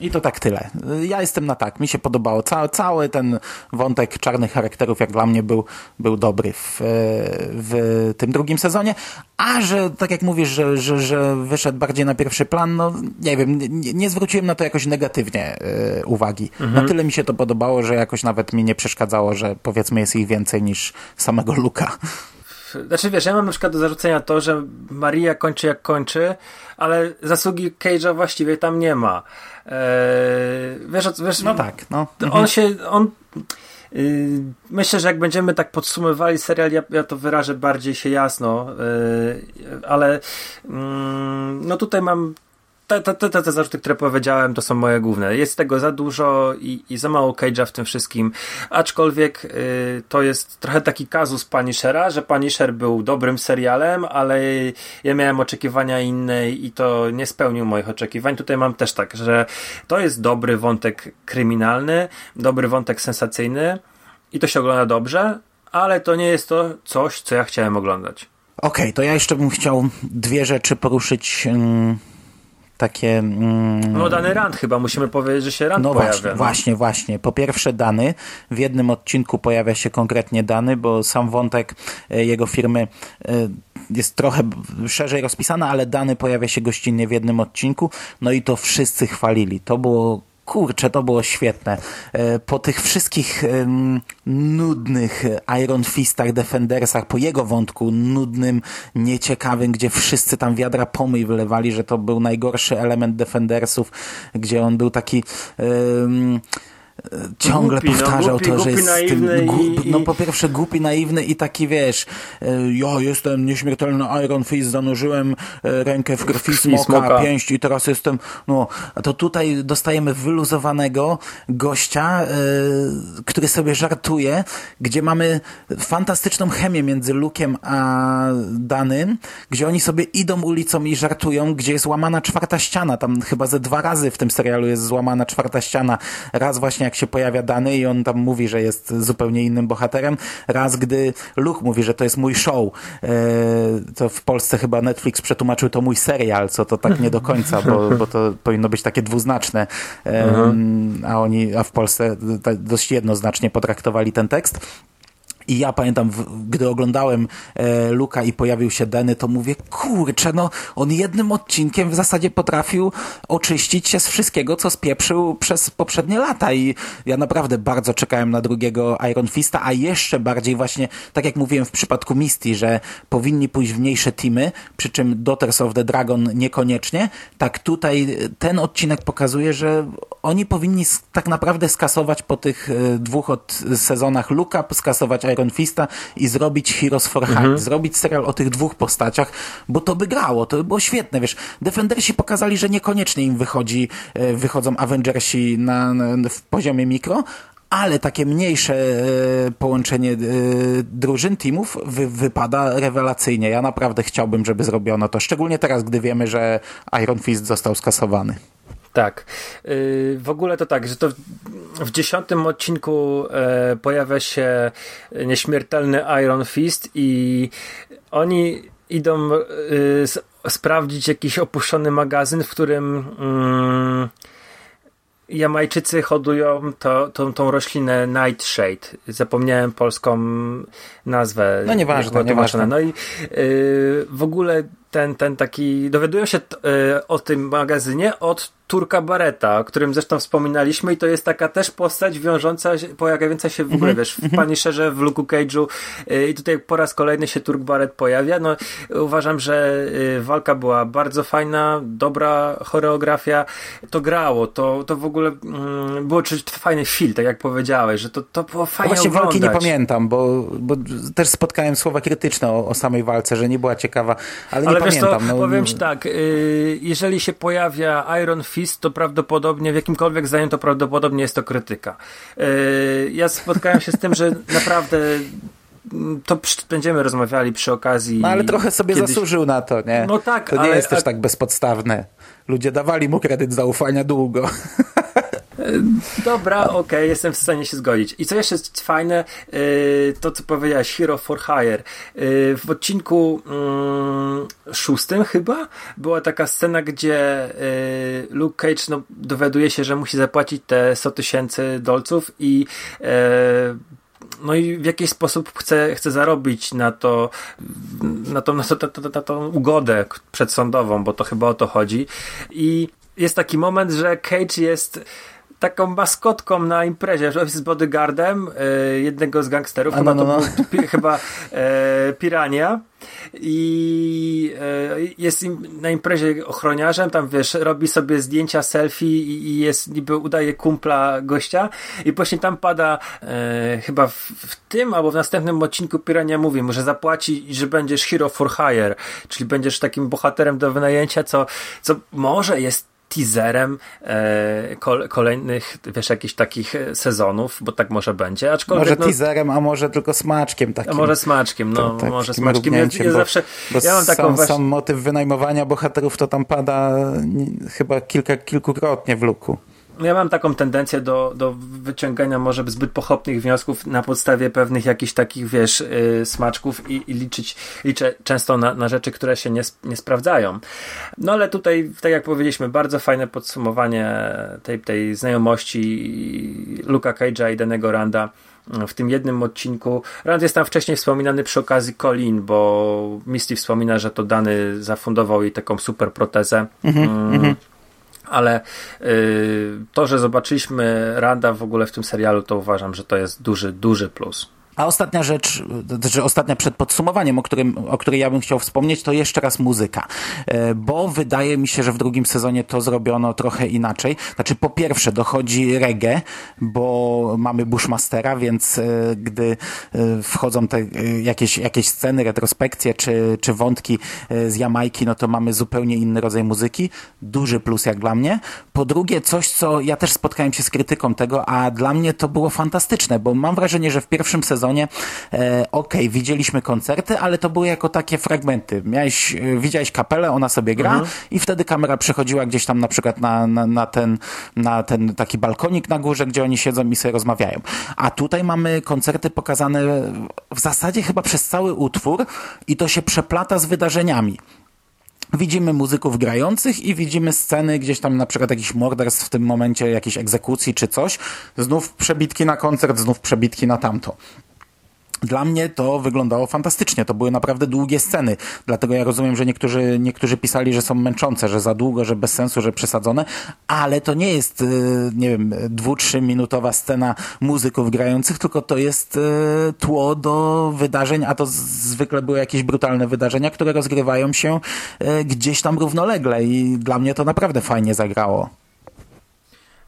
I to tak tyle. Ja jestem na tak. Mi się podobało. Ca cały ten wątek czarnych charakterów, jak dla mnie, był, był dobry w, w tym drugim sezonie. A że, tak jak mówisz, że, że, że wyszedł bardziej na pierwszy plan, no nie wiem, nie, nie zwróciłem na to jakoś negatywnie y, uwagi. Mhm. Na tyle mi się to podobało, że jakoś nawet mi nie przeszkadzało, że powiedzmy jest ich więcej niż samego Luka. Znaczy wiesz, ja mam na przykład do zarzucenia to, że Maria kończy jak kończy, ale zasługi Cage'a właściwie tam nie ma. Eee, wiesz, wiesz, no tak, no. On mhm. się, on yy, myślę, że jak będziemy tak podsumowali serial, ja, ja to wyrażę bardziej się jasno, yy, ale yy, no tutaj mam te, te, te, te zarzuty, które powiedziałem, to są moje główne. Jest tego za dużo i, i za mało Cage'a w tym wszystkim. Aczkolwiek y, to jest trochę taki kazus Punishera, że Punisher był dobrym serialem, ale ja miałem oczekiwania inne i to nie spełnił moich oczekiwań. Tutaj mam też tak, że to jest dobry wątek kryminalny, dobry wątek sensacyjny i to się ogląda dobrze, ale to nie jest to coś, co ja chciałem oglądać. Okej, okay, to ja jeszcze bym chciał dwie rzeczy poruszyć. Yy takie... Mm, no dany Rand chyba, musimy powiedzieć, że się Rand no pojawia. Właśnie, no właśnie, właśnie. Po pierwsze Dany. W jednym odcinku pojawia się konkretnie Dany, bo sam wątek e, jego firmy e, jest trochę szerzej rozpisany, ale Dany pojawia się gościnnie w jednym odcinku. No i to wszyscy chwalili. To było kurczę, to było świetne. E, po tych wszystkich nudnych Iron Fistach, Defendersach, po jego wątku nudnym, nieciekawym, gdzie wszyscy tam wiadra pomyj wylewali, że to był najgorszy element Defendersów, gdzie on był taki um, ciągle głupi, no, powtarzał no, głupi, to, że jest tym, i, no po pierwsze głupi, naiwny i taki wiesz, e, ja jestem nieśmiertelny Iron Fist, zanurzyłem e, rękę w krwi smoka, smoka, pięść i teraz jestem, no, to tutaj dostajemy wyluzowanego gościa, y, który sobie żartuje, gdzie mamy fantastyczną chemię między Lukiem a Danym, gdzie oni sobie idą ulicą i żartują, gdzie jest łamana czwarta ściana, tam chyba ze dwa razy w tym serialu jest złamana czwarta ściana, raz właśnie jak się pojawia Dany i on tam mówi, że jest zupełnie innym bohaterem. Raz, gdy Luke mówi, że to jest mój show, e, to w Polsce chyba Netflix przetłumaczył to mój serial, co to tak nie do końca, bo, bo to powinno być takie dwuznaczne, mhm. a oni, a w Polsce dość jednoznacznie potraktowali ten tekst. I ja pamiętam, gdy oglądałem e, Luka i pojawił się Denny, to mówię, kurczę, no on jednym odcinkiem w zasadzie potrafił oczyścić się z wszystkiego, co spieprzył przez poprzednie lata. I ja naprawdę bardzo czekałem na drugiego Iron Fista, a jeszcze bardziej właśnie, tak jak mówiłem w przypadku Misty, że powinni pójść w mniejsze teamy, przy czym Daughters of the Dragon niekoniecznie, tak tutaj ten odcinek pokazuje, że oni powinni tak naprawdę skasować po tych e, dwóch od sezonach Luka, skasować Iron Fista i zrobić Heroes for Hire, mhm. zrobić serial o tych dwóch postaciach, bo to by grało, to by było świetne, wiesz. Defendersi pokazali, że niekoniecznie im wychodzi, e, wychodzą Avengersi na, na w poziomie mikro, ale takie mniejsze e, połączenie e, drużyn, teamów wy, wypada rewelacyjnie. Ja naprawdę chciałbym, żeby zrobiono to, szczególnie teraz, gdy wiemy, że Iron Fist został skasowany. Tak. Y, w ogóle to tak, że to w dziesiątym odcinku e, pojawia się nieśmiertelny Iron Fist i oni idą y, sprawdzić jakiś opuszczony magazyn, w którym mm, Jamajczycy hodują to, tą, tą roślinę Nightshade. Zapomniałem polską nazwę. No nieważne, nieważne. No i yy, w ogóle ten, ten taki, dowiadują się t, y, o tym magazynie od Turka Bareta, o którym zresztą wspominaliśmy i to jest taka też postać wiążąca się, pojawiająca się w ogóle, Mhm, wiesz, w Punisherze, w Luke Cage'u y, i tutaj po raz kolejny się Turk Barrett pojawia. No, uważam, że y, walka była bardzo fajna, dobra choreografia, to grało, to, to w ogóle mm, było czuć fajny feel, tak jak powiedziałeś, że to, to było No fajnie właśnie oglądać. walki nie pamiętam, bo, bo też spotkałem słowa krytyczne o, o samej walce, że nie była ciekawa, ale Ale pamiętam. co, no, powiem ci tak, y, jeżeli się pojawia Iron Fist, to prawdopodobnie w jakimkolwiek zdaniu to prawdopodobnie jest to krytyka. Y, ja spotkałem się z tym, że <laughs> naprawdę mm, to będziemy rozmawiali przy okazji. No ale trochę sobie kiedyś- zasłużył na to, nie? No tak, To nie ale- jest też tak bezpodstawne. Ludzie dawali mu kredyt zaufania długo. <laughs> Dobra, okej, jestem w stanie się zgodzić. I co jeszcze jest fajne, yy, to co powiedziałeś, Hero for Hire. Yy, w odcinku yy, szóstym chyba była taka scena, gdzie yy, Luke Cage no, dowiaduje się, że musi zapłacić te 100 tysięcy dolców i no i w jakiś sposób chce, chce zarobić na to, na, to, na, to, na, to, na tą ugodę przedsądową, bo to chyba o to chodzi. I jest taki moment, że Cage jest taką maskotką na imprezie, że jest bodyguardem e, jednego z gangsterów, A, chyba no, no, to no. był pi, chyba e, Pirania i e, jest im, na imprezie ochroniarzem, tam wiesz, robi sobie zdjęcia, selfie i, i jest niby udaje kumpla gościa i później tam pada chyba w, w tym albo w następnym odcinku Pirania mówi mu, że zapłaci że będziesz hero for hire, czyli będziesz takim bohaterem do wynajęcia, co, co może jest teaserem e, kol, kolejnych, wiesz, jakichś takich e, sezonów, bo tak może będzie, aczkolwiek Może no, teaserem, a może tylko smaczkiem a takim. może smaczkiem, no, tak, może smaczkiem. Ja, ja bo- zawsze, Bo ja mam taką sam, właśnie, sam motyw wynajmowania bohaterów to tam pada chyba kilka, kilkukrotnie w luku. Ja mam taką tendencję do, do wyciągania może zbyt pochopnych wniosków na podstawie pewnych jakichś takich, wiesz, yy, smaczków i, i liczyć, liczę często na, na rzeczy, które się nie, nie sprawdzają. No ale tutaj, tak jak powiedzieliśmy, bardzo fajne podsumowanie tej, tej znajomości Luka Cage'a i Danego Randa w tym jednym odcinku. Rand jest tam wcześniej wspominany przy okazji Colin, bo Misty wspomina, że to Dany zafundował jej taką super protezę. Mm. Ale y, to, że zobaczyliśmy Randa w ogóle w tym serialu, to uważam, że to jest duży, duży plus. A ostatnia rzecz, znaczy ostatnia przed podsumowaniem, o, którym, o której ja bym chciał wspomnieć, to jeszcze raz muzyka. E, Bo wydaje mi się, że w drugim sezonie to zrobiono trochę inaczej. Znaczy, po pierwsze, dochodzi reggae, bo mamy Bushmastera, więc e, gdy e, wchodzą te jakieś, jakieś sceny, retrospekcje czy, czy wątki z Jamajki, no to mamy zupełnie inny rodzaj muzyki. Duży plus jak dla mnie. Po drugie, coś, co ja też spotkałem się z krytyką tego, a dla mnie to było fantastyczne, bo mam wrażenie, że w pierwszym sezonie e, okej, widzieliśmy koncerty, ale to były jako takie fragmenty. Miałeś, e, widziałeś kapelę, ona sobie gra i wtedy kamera przechodziła gdzieś tam na przykład na, na, na, ten, na ten taki balkonik na górze, gdzie oni siedzą i sobie rozmawiają. A tutaj mamy koncerty pokazane w zasadzie chyba przez cały utwór i to się przeplata z wydarzeniami. Widzimy muzyków grających i widzimy sceny gdzieś tam na przykład jakichś morderstw w tym momencie, jakiejś egzekucji czy coś. Znów przebitki na koncert, znów przebitki na tamto. Dla mnie to wyglądało fantastycznie. To były naprawdę długie sceny. Dlatego ja rozumiem, że niektórzy, niektórzy pisali, że są męczące, że za długo, że bez sensu, że przesadzone, ale to nie jest, y, nie wiem, dwu, trzyminutowa scena muzyków grających, tylko to jest y, tło do wydarzeń, a to zwykle były jakieś brutalne wydarzenia, które rozgrywają się y, gdzieś tam równolegle i dla mnie to naprawdę fajnie zagrało.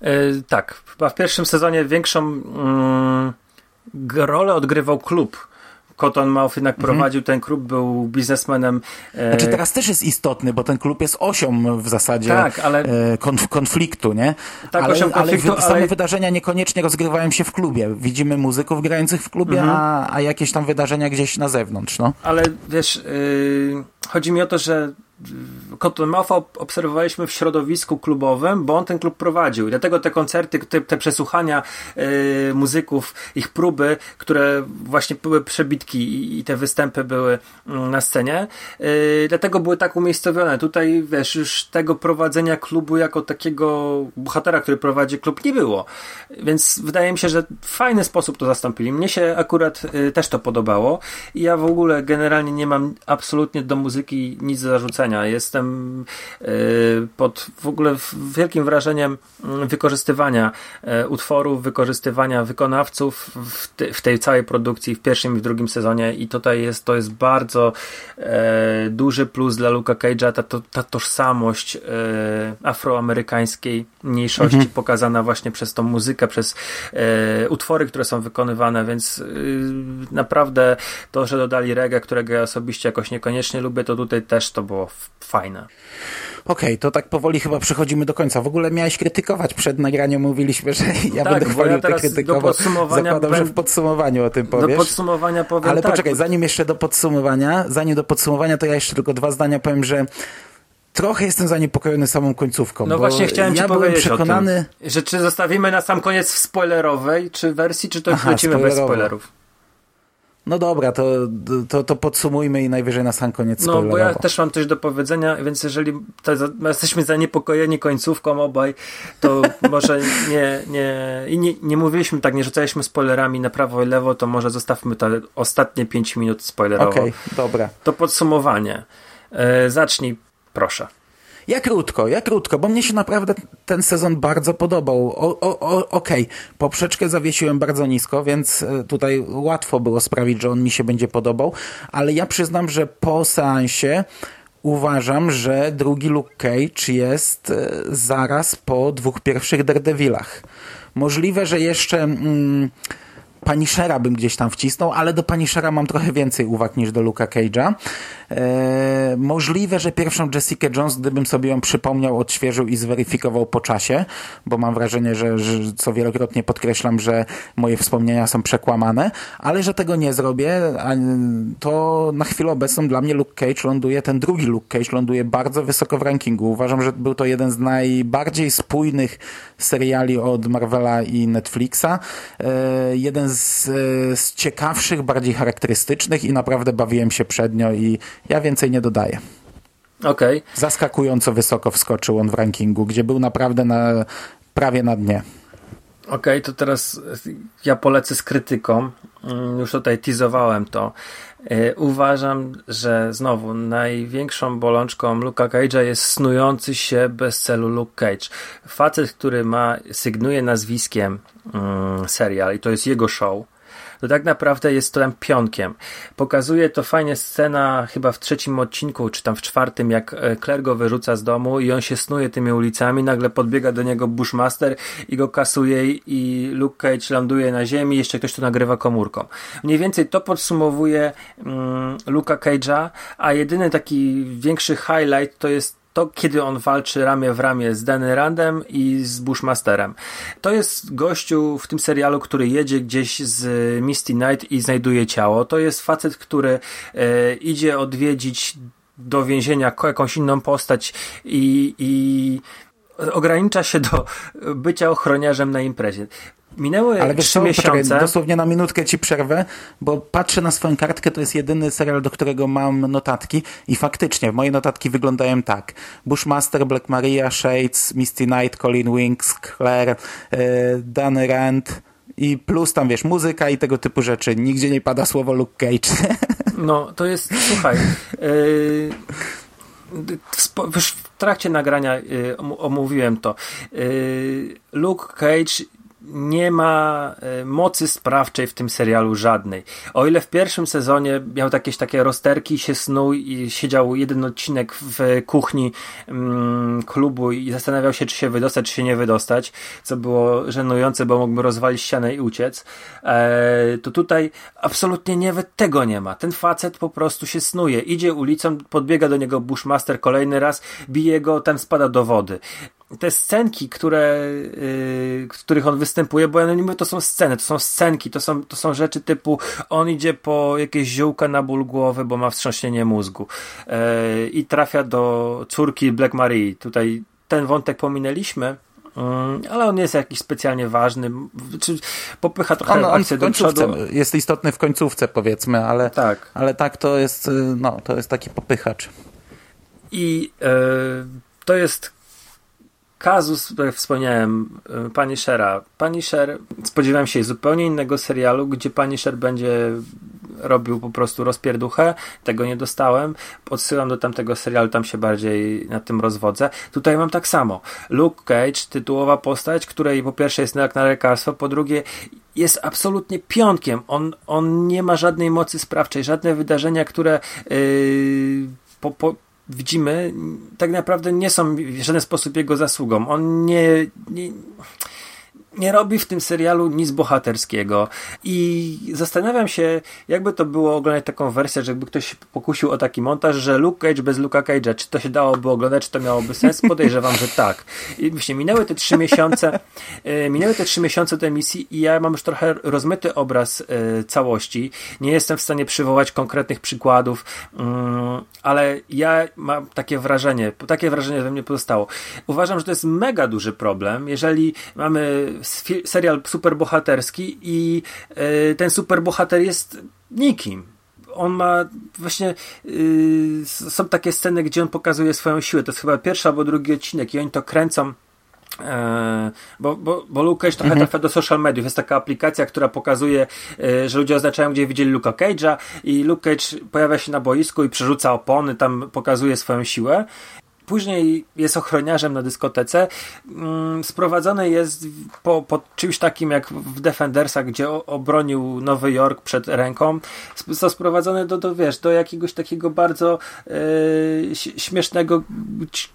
Yy, tak, chyba w pierwszym sezonie większą g- rolę odgrywał klub. Cottonmouth jednak prowadził ten klub, był biznesmenem. e, Mhm. Znaczy teraz też jest istotny, bo ten klub jest osią w zasadzie Tak, ale- e, konf- konfliktu, nie? Tak, ale, osią konfliktu, ale, wy- same ale- wydarzenia niekoniecznie rozgrywają się w klubie. Widzimy muzyków grających w klubie, Mhm. a, a jakieś tam wydarzenia gdzieś na zewnątrz, no. Ale wiesz, yy, chodzi mi o to, że Cottonmoutha obserwowaliśmy w środowisku klubowym, bo on ten klub prowadził. I dlatego te koncerty, te, te przesłuchania y, muzyków, ich próby, które właśnie były przebitki i, i te występy były mm, na scenie, y, dlatego były tak umiejscowione. Tutaj, wiesz, już tego prowadzenia klubu jako takiego bohatera, który prowadzi klub, nie było. Więc wydaje mi się, że w fajny sposób to zastąpili. Mnie się akurat y, też to podobało i ja w ogóle generalnie nie mam absolutnie do muzyki nic do zarzucenia. Jestem y, pod w ogóle wielkim wrażeniem mm, wykorzystywania y, utworów, wykorzystywania wykonawców w, te, w, tej całej produkcji w pierwszym i w drugim sezonie. I tutaj jest, to jest bardzo e, duży plus dla Luka Cage'a, ta, ta, ta tożsamość e, afroamerykańskiej mniejszości mhm. pokazana właśnie przez tą muzykę, przez e, utwory, które są wykonywane, więc y, naprawdę to, że dodali reggae, którego ja osobiście jakoś niekoniecznie lubię, to tutaj też to było fajne. Okej, okay, to tak powoli chyba przechodzimy do końca. W ogóle miałeś krytykować przed nagraniem, mówiliśmy, że <laughs> ja tak, będę chwalił, ja ty krytykował. Zakładam, ben... że w podsumowaniu o tym powiesz. Do podsumowania powiem Ale tak. poczekaj, zanim jeszcze do podsumowania, zanim do podsumowania, to ja jeszcze tylko dwa zdania powiem, że trochę jestem zaniepokojony samą końcówką. No właśnie chciałem ja ci powiedzieć przekonany... tym, że czy zostawimy na sam koniec w spoilerowej czy wersji, czy to Aha, lecimy bez spoilerów. No dobra, to, to, to podsumujmy i najwyżej na sam koniec No, bo ja też mam coś do powiedzenia, więc jeżeli jesteśmy zaniepokojeni końcówką obaj, to <laughs> może nie, nie, i nie, nie mówiliśmy tak, nie rzucaliśmy spoilerami na prawo i lewo, to może zostawmy te ostatnie 5 minut spoilerowo. Okej, okay, dobra. To podsumowanie. E, zacznij, proszę. Ja krótko, ja krótko, bo mnie się naprawdę ten sezon bardzo podobał. Okej, okay. poprzeczkę zawiesiłem bardzo nisko, więc e, tutaj łatwo było sprawić, że on mi się będzie podobał, ale ja przyznam, że po seansie uważam, że drugi Luke Cage jest e, zaraz po dwóch pierwszych Daredevilach. Możliwe, że jeszcze... Mm, Punishera bym gdzieś tam wcisnął, ale do Punishera mam trochę więcej uwag niż do Luka Cage'a. E, możliwe, że pierwszą Jessica Jones, gdybym sobie ją przypomniał, odświeżył i zweryfikował po czasie, bo mam wrażenie, że, że co wielokrotnie podkreślam, że moje wspomnienia są przekłamane, ale że tego nie zrobię, to na chwilę obecną dla mnie Luke Cage ląduje, ten drugi Luke Cage ląduje bardzo wysoko w rankingu. Uważam, że był to jeden z najbardziej spójnych seriali od Marvela i Netflixa. E, jeden z, z ciekawszych, bardziej charakterystycznych i naprawdę bawiłem się przednio i ja więcej nie dodaję. Okay. Zaskakująco wysoko wskoczył on w rankingu, gdzie był naprawdę na, prawie na dnie. Okej, okay, to teraz ja polecę z krytyką. Mm, już tutaj teasowałem to. E, uważam, że znowu największą bolączką Luka Cage'a jest snujący się bez celu Luke Cage. Facet, który ma, sygnuje nazwiskiem mm, serial i to jest jego show to tak naprawdę jest to tam pionkiem. Pokazuje to fajnie scena chyba w trzecim odcinku, czy tam w czwartym, jak e, Claire go wyrzuca z domu i on się snuje tymi ulicami, nagle podbiega do niego Bushmaster i go kasuje i Luke Cage ląduje na ziemi, jeszcze ktoś tu nagrywa komórką. Mniej więcej to podsumowuje mm, Luka Cage'a, a jedyny taki większy highlight to jest to kiedy on walczy ramię w ramię z Danny Randem i z Bushmasterem. To jest gościu w tym serialu, który jedzie gdzieś z Misty Knight i znajduje ciało. To jest facet, który e, idzie odwiedzić do więzienia jakąś inną postać i, i ogranicza się do bycia ochroniarzem na imprezie. Minęły Ale trzy miesiące. Poczekaj, dosłownie na minutkę ci przerwę, bo patrzę na swoją kartkę, to jest jedyny serial, do którego mam notatki i faktycznie moje notatki wyglądają tak. Bushmaster, Black Maria, Shades, Misty Knight, Colin Winks, Claire, e, Dan Rand i plus tam wiesz, muzyka i tego typu rzeczy. Nigdzie nie pada słowo Luke Cage. <laughs> No, to jest, słuchaj, yy w trakcie nagrania y, omówiłem to. Y, Luke Cage nie ma e, mocy sprawczej w tym serialu żadnej. O ile w pierwszym sezonie miał jakieś takie rozterki, się snuł i siedział jeden odcinek w kuchni mm, klubu i zastanawiał się, czy się wydostać, czy się nie wydostać, co było żenujące, bo mógłby rozwalić ścianę i uciec, e, to tutaj absolutnie nie, tego nie ma. Ten facet po prostu się snuje. Idzie ulicą, podbiega do niego Bushmaster kolejny raz, bije go, ten spada do wody te scenki, które, yy, w których on występuje, bo ja nie mówię, to są sceny, to są scenki, to są, to są rzeczy typu on idzie po jakieś ziółka na ból głowy, bo ma wstrząsienie mózgu yy, i trafia do córki Black Marie. Tutaj ten wątek pominęliśmy, Mm, ale on jest jakiś specjalnie ważny, czy popycha trochę on, on w końcówce, Jest istotny w końcówce powiedzmy, ale tak. ale tak to jest, no, to jest taki popychacz. I e, to jest kazus, jak wspomniałem, e, Pani Shera. Pani Sher, spodziewałem się zupełnie innego serialu, gdzie Pani Sher będzie robił po prostu rozpierduchę, tego nie dostałem. Odsyłam do tamtego serialu, tam się bardziej na tym rozwodzę. Tutaj mam tak samo. Luke Cage, tytułowa postać, której po pierwsze jest jak na lekarstwo, po drugie jest absolutnie pionkiem. On, on nie ma żadnej mocy sprawczej, żadne wydarzenia, które yy, po, po, widzimy, tak naprawdę nie są w żaden sposób jego zasługą. On nie, nie nie robi w tym serialu nic bohaterskiego i zastanawiam się, jakby to było oglądać taką wersję, żeby ktoś pokusił o taki montaż, że Luke Cage bez Luka Cage'a, czy to się dałoby oglądać, czy to miałoby sens? <laughs> Podejrzewam, że tak. I właśnie minęły te trzy miesiące, e, minęły te trzy miesiące do emisji i ja mam już trochę rozmyty obraz e, całości. Nie jestem w stanie przywołać konkretnych przykładów, mm, ale ja mam takie wrażenie, takie wrażenie we mnie pozostało. Uważam, że to jest mega duży problem, jeżeli mamy serial superbohaterski i yy, ten superbohater jest nikim. On ma właśnie yy, są takie sceny, gdzie on pokazuje swoją siłę. To jest chyba pierwszy albo drugi odcinek i oni to kręcą e, bo, bo, bo Luke Cage trochę mhm. trafia do social mediów. Jest taka aplikacja, która pokazuje, e, że ludzie oznaczają, gdzie widzieli Luka Cage'a i Luke Cage pojawia się na boisku i przerzuca opony, tam pokazuje swoją siłę. Później jest ochroniarzem na dyskotece. Mm, sprowadzony jest po, po czymś takim jak w Defendersach, gdzie obronił Nowy Jork przed ręką. Został sprowadzony do, do, wiesz, do jakiegoś takiego bardzo e, śmiesznego,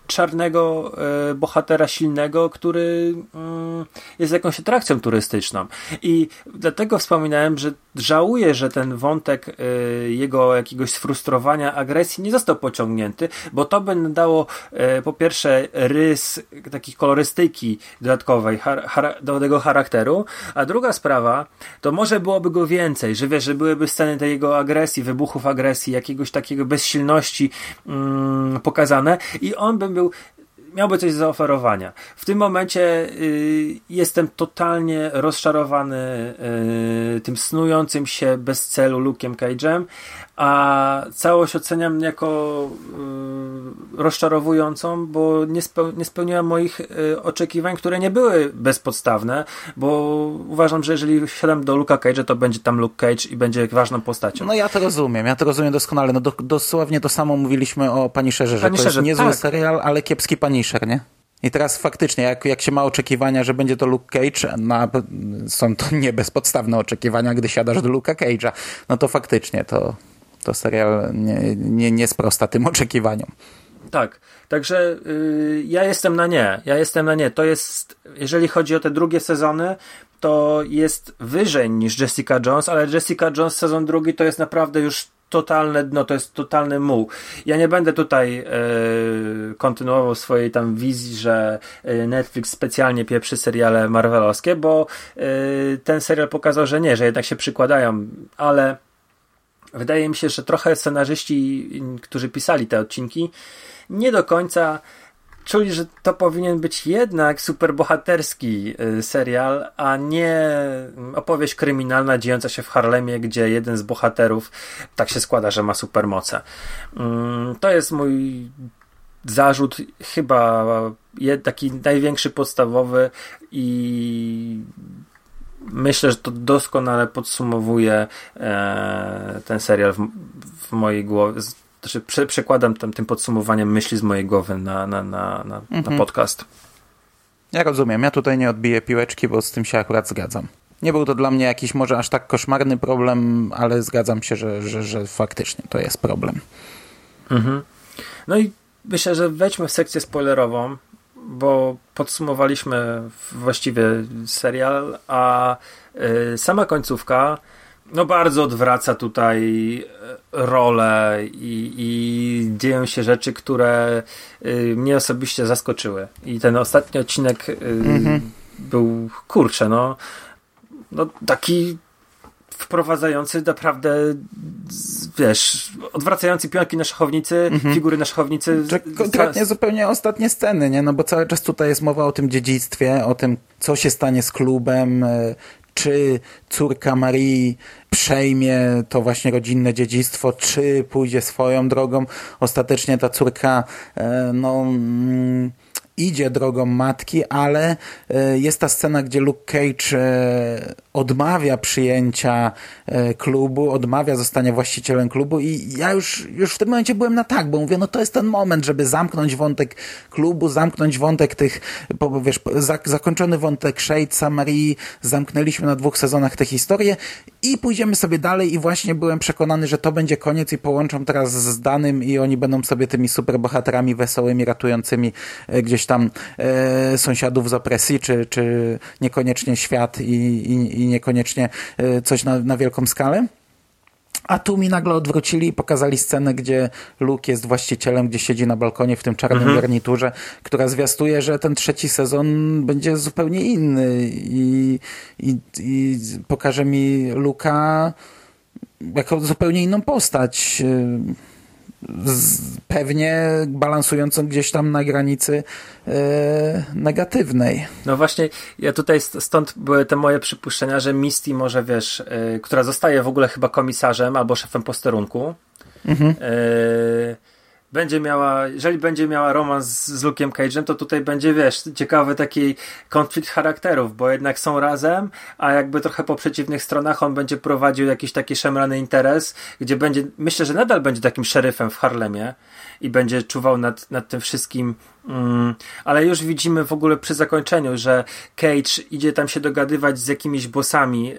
czarnego e, bohatera silnego, który mm, jest jakąś atrakcją turystyczną. I dlatego wspominałem, że żałuję, że ten wątek e, jego jakiegoś sfrustrowania, agresji nie został pociągnięty, bo to by dało po pierwsze rys takiej kolorystyki dodatkowej do tego charakteru, a druga sprawa, to może byłoby go więcej, że wiesz, że byłyby sceny tej jego agresji, wybuchów agresji, jakiegoś takiego bezsilności mm, pokazane i on by był miałby coś do zaoferowania. W tym momencie y, jestem totalnie rozczarowany y, tym snującym się bez celu Luke'em Cage'em, a całość oceniam jako y, rozczarowującą, bo nie, speł, nie spełniła moich y, oczekiwań, które nie były bezpodstawne, bo uważam, że jeżeli wsiadam do Luka Cage'a, to będzie tam Luke Cage i będzie ważną postacią. No ja to rozumiem, ja to rozumiem doskonale. No do, dosłownie to samo mówiliśmy o Punisherze, że Punisherze, to jest niezły tak. serial, ale kiepski Punisher, nie? I teraz faktycznie, jak, jak się ma oczekiwania, że będzie to Luke Cage, na, są to <laughs> nie bezpodstawne oczekiwania, gdy siadasz do Luka Cage'a, no to faktycznie to, to serial nie, nie, nie sprosta tym oczekiwaniom. Tak, także yy, ja jestem na nie. Ja jestem na nie. To jest, jeżeli chodzi o te drugie sezony, to jest wyżej niż Jessica Jones, ale Jessica Jones sezon drugi to jest naprawdę już totalne dno, to jest totalny muł. Ja nie będę tutaj yy, kontynuował swojej tam wizji, że yy, Netflix specjalnie pieprzy seriale marvelowskie, bo yy, ten serial pokazał, że nie, że jednak się przykładają, ale wydaje mi się, że trochę scenarzyści, którzy pisali te odcinki, nie do końca czuli, że to powinien być jednak superbohaterski y, serial, a nie opowieść kryminalna dziejąca się w Harlemie, gdzie jeden z bohaterów tak się składa, że ma supermoce. Mm, to jest mój zarzut chyba taki największy, podstawowy i myślę, że to doskonale podsumowuje e, ten serial w mojej głowie. Znaczy, prze, przekładam tam, tym podsumowaniem myśli z mojej głowy na, na, na, na, mhm. na podcast. Ja rozumiem. Ja tutaj nie odbiję piłeczki, bo z tym się akurat zgadzam. Nie był to dla mnie jakiś może aż tak koszmarny problem, ale zgadzam się, że, że, że faktycznie to jest problem. Mhm. No i myślę, że wejdźmy w sekcję spoilerową bo podsumowaliśmy właściwie serial, a y, sama końcówka no bardzo odwraca tutaj e, rolę i, i dzieją się rzeczy, które y, mnie osobiście zaskoczyły. I ten ostatni odcinek y, mhm. był kurczę, no, no taki wprowadzający naprawdę, wiesz, odwracający pionki na szachownicy, mhm. figury na szachownicy. Konkretnie zupełnie ostatnie sceny, nie? No bo cały czas tutaj jest mowa o tym dziedzictwie, o tym, co się stanie z klubem, e, czy córka Marii przejmie to właśnie rodzinne dziedzictwo, czy pójdzie swoją drogą. Ostatecznie ta córka, e, no mm, idzie drogą matki, ale e, jest ta scena, gdzie Luke Cage e, odmawia przyjęcia e, klubu, odmawia zostania właścicielem klubu i ja już, już w tym momencie byłem na tak, bo mówię, no to jest ten moment, żeby zamknąć wątek klubu, zamknąć wątek tych, bo wiesz, zakończony wątek Shadesa, Marii, zamknęliśmy na dwóch sezonach tę historię i pójdziemy sobie dalej i właśnie byłem przekonany, że to będzie koniec i połączą teraz z Danym i oni będą sobie tymi superbohaterami wesołymi, ratującymi gdzieś tam e, sąsiadów z opresji, czy, czy niekoniecznie świat i, i, i niekoniecznie e, coś na, na wielką skalę. A tu mi nagle odwrócili i pokazali scenę, gdzie Luke jest właścicielem, gdzie siedzi na balkonie w tym czarnym mhm. garniturze, która zwiastuje, że ten trzeci sezon będzie zupełnie inny i, i, i pokaże mi Luka jako zupełnie inną postać pewnie balansującą gdzieś tam na granicy e, negatywnej. No właśnie, ja tutaj stąd były te moje przypuszczenia, że Misty może, wiesz, e, która zostaje w ogóle chyba komisarzem albo szefem posterunku, mhm. E, będzie miała, jeżeli będzie miała romans z Luke'em Cage'em, to tutaj będzie, wiesz, ciekawy taki konflikt charakterów, bo jednak są razem, a jakby trochę po przeciwnych stronach on będzie prowadził jakiś taki szemrany interes, gdzie będzie, myślę, że nadal będzie takim szeryfem w Harlemie i będzie czuwał nad, nad tym wszystkim, mm, ale już widzimy w ogóle przy zakończeniu, że Cage idzie tam się dogadywać z jakimiś bossami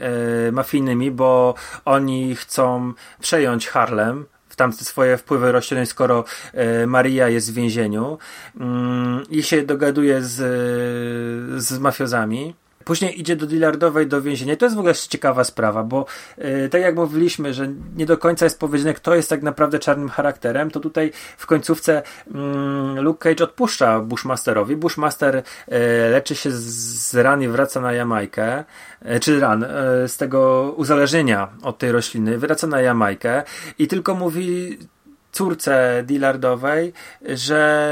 e, mafijnymi, bo oni chcą przejąć Harlem, tam swoje wpływy rośliny, skoro e, Maria jest w więzieniu mm, i się dogaduje z, z mafiozami. Później idzie do Dillardowej do więzienia. to jest w ogóle ciekawa sprawa, bo yy, tak jak mówiliśmy, że nie do końca jest powiedziane, kto jest tak naprawdę czarnym charakterem, to tutaj w końcówce yy, Luke Cage odpuszcza Bushmasterowi. Bushmaster yy, leczy się z ran i wraca na Jamajkę, y, czy ran, y, z tego uzależnienia od tej rośliny, wraca na Jamajkę i tylko mówi córce Dillardowej, że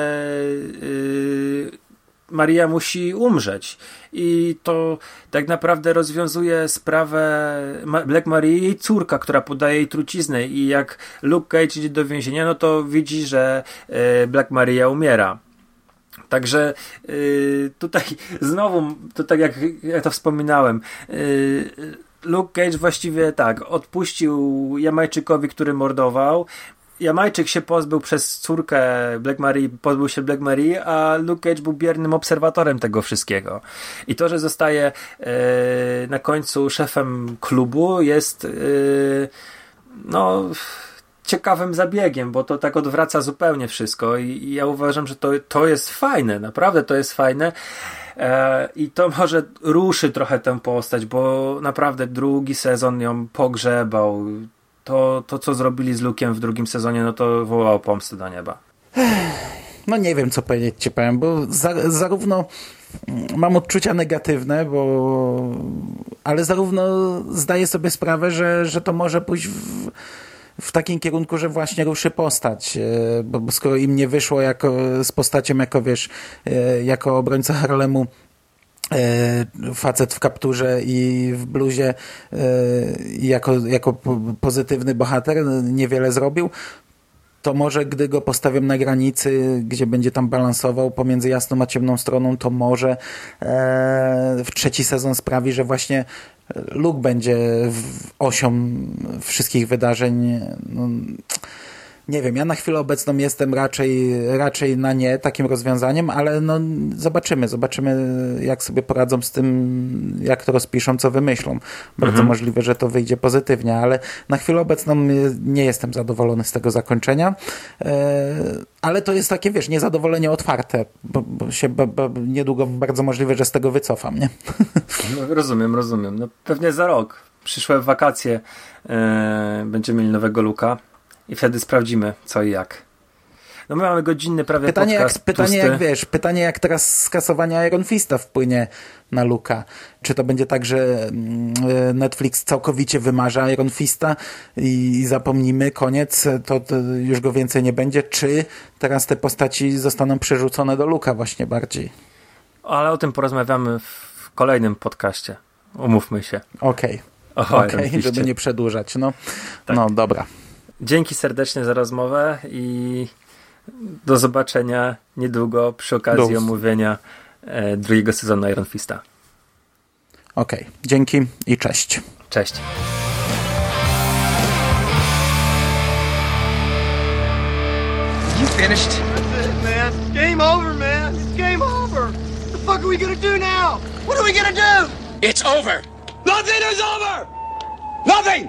yy, Maria musi umrzeć. I to tak naprawdę rozwiązuje sprawę Black Marii jej córka, która podaje jej truciznę. I jak Luke Cage idzie do więzienia, no to widzi, że e, Black Maria umiera. Także yy, tutaj <laughs> znowu, to tak jak ja to wspominałem, yy, Luke Cage właściwie tak, odpuścił Jamajczykowi, który mordował, Jamajczyk się pozbył przez córkę Black Marie, pozbył się Black Marie, a Luke Cage był biernym obserwatorem tego wszystkiego. I to, że zostaje e, na końcu szefem klubu jest e, no ciekawym zabiegiem, bo to tak odwraca zupełnie wszystko i, i ja uważam, że to, to jest fajne, naprawdę to jest fajne. E, I to może ruszy trochę tę postać, bo naprawdę drugi sezon ją pogrzebał to, to co zrobili z Lukiem w drugim sezonie, no to wołało pomstę do nieba. No nie wiem, co powiedzieć ci powiem, bo za, zarówno mam odczucia negatywne, bo ale zarówno zdaję sobie sprawę, że, że to może pójść w, w takim kierunku, że właśnie ruszy postać, e, bo, bo skoro im nie wyszło jako, z postacią jako wiesz, e, jako obrońca Harlemu facet w kapturze i w bluzie e, jako, jako pozytywny bohater niewiele zrobił, to może gdy go postawią na granicy, gdzie będzie tam balansował pomiędzy jasną a ciemną stroną, to może e, w trzeci sezon sprawi, że właśnie Luke będzie osią wszystkich wydarzeń. No, nie wiem, ja na chwilę obecną jestem raczej, raczej na nie takim rozwiązaniem, ale no zobaczymy, zobaczymy jak sobie poradzą z tym, jak to rozpiszą, co wymyślą. Bardzo mhm. możliwe, że to wyjdzie pozytywnie, ale na chwilę obecną nie jestem zadowolony z tego zakończenia, e, ale to jest takie, wiesz, niezadowolenie otwarte, bo, bo się bo, bo niedługo bardzo możliwe, że z tego wycofam, nie? <laughs> No, rozumiem, rozumiem. No pewnie za rok przyszłe wakacje e, będziemy mieli nowego luka i wtedy sprawdzimy co i jak. No my mamy godzinny prawie Pytanie jak, podcast pytanie tłusty. jak wiesz, pytanie jak teraz skasowanie Iron Fista wpłynie na Luka. Czy to będzie tak, że mm, Netflix całkowicie wymarza Iron Fista i zapomnimy, koniec, to, to już go więcej nie będzie, czy teraz te postaci zostaną przerzucone do Luka właśnie bardziej? Ale o tym porozmawiamy w kolejnym podcaście. Umówmy się. Okej, O okej, Fistie. żeby nie przedłużać. No, Tak. no dobra. Dzięki serdecznie za rozmowę i do zobaczenia niedługo przy okazji Do- omówienia e, drugiego sezonu Iron Fista. Okej, dzięki i cześć. Cześć. You finished? That's it, man. It's game over, man. It's game over. What the fuck are we gonna do now? What are we gonna do? It's over. Nothing is over. Nothing.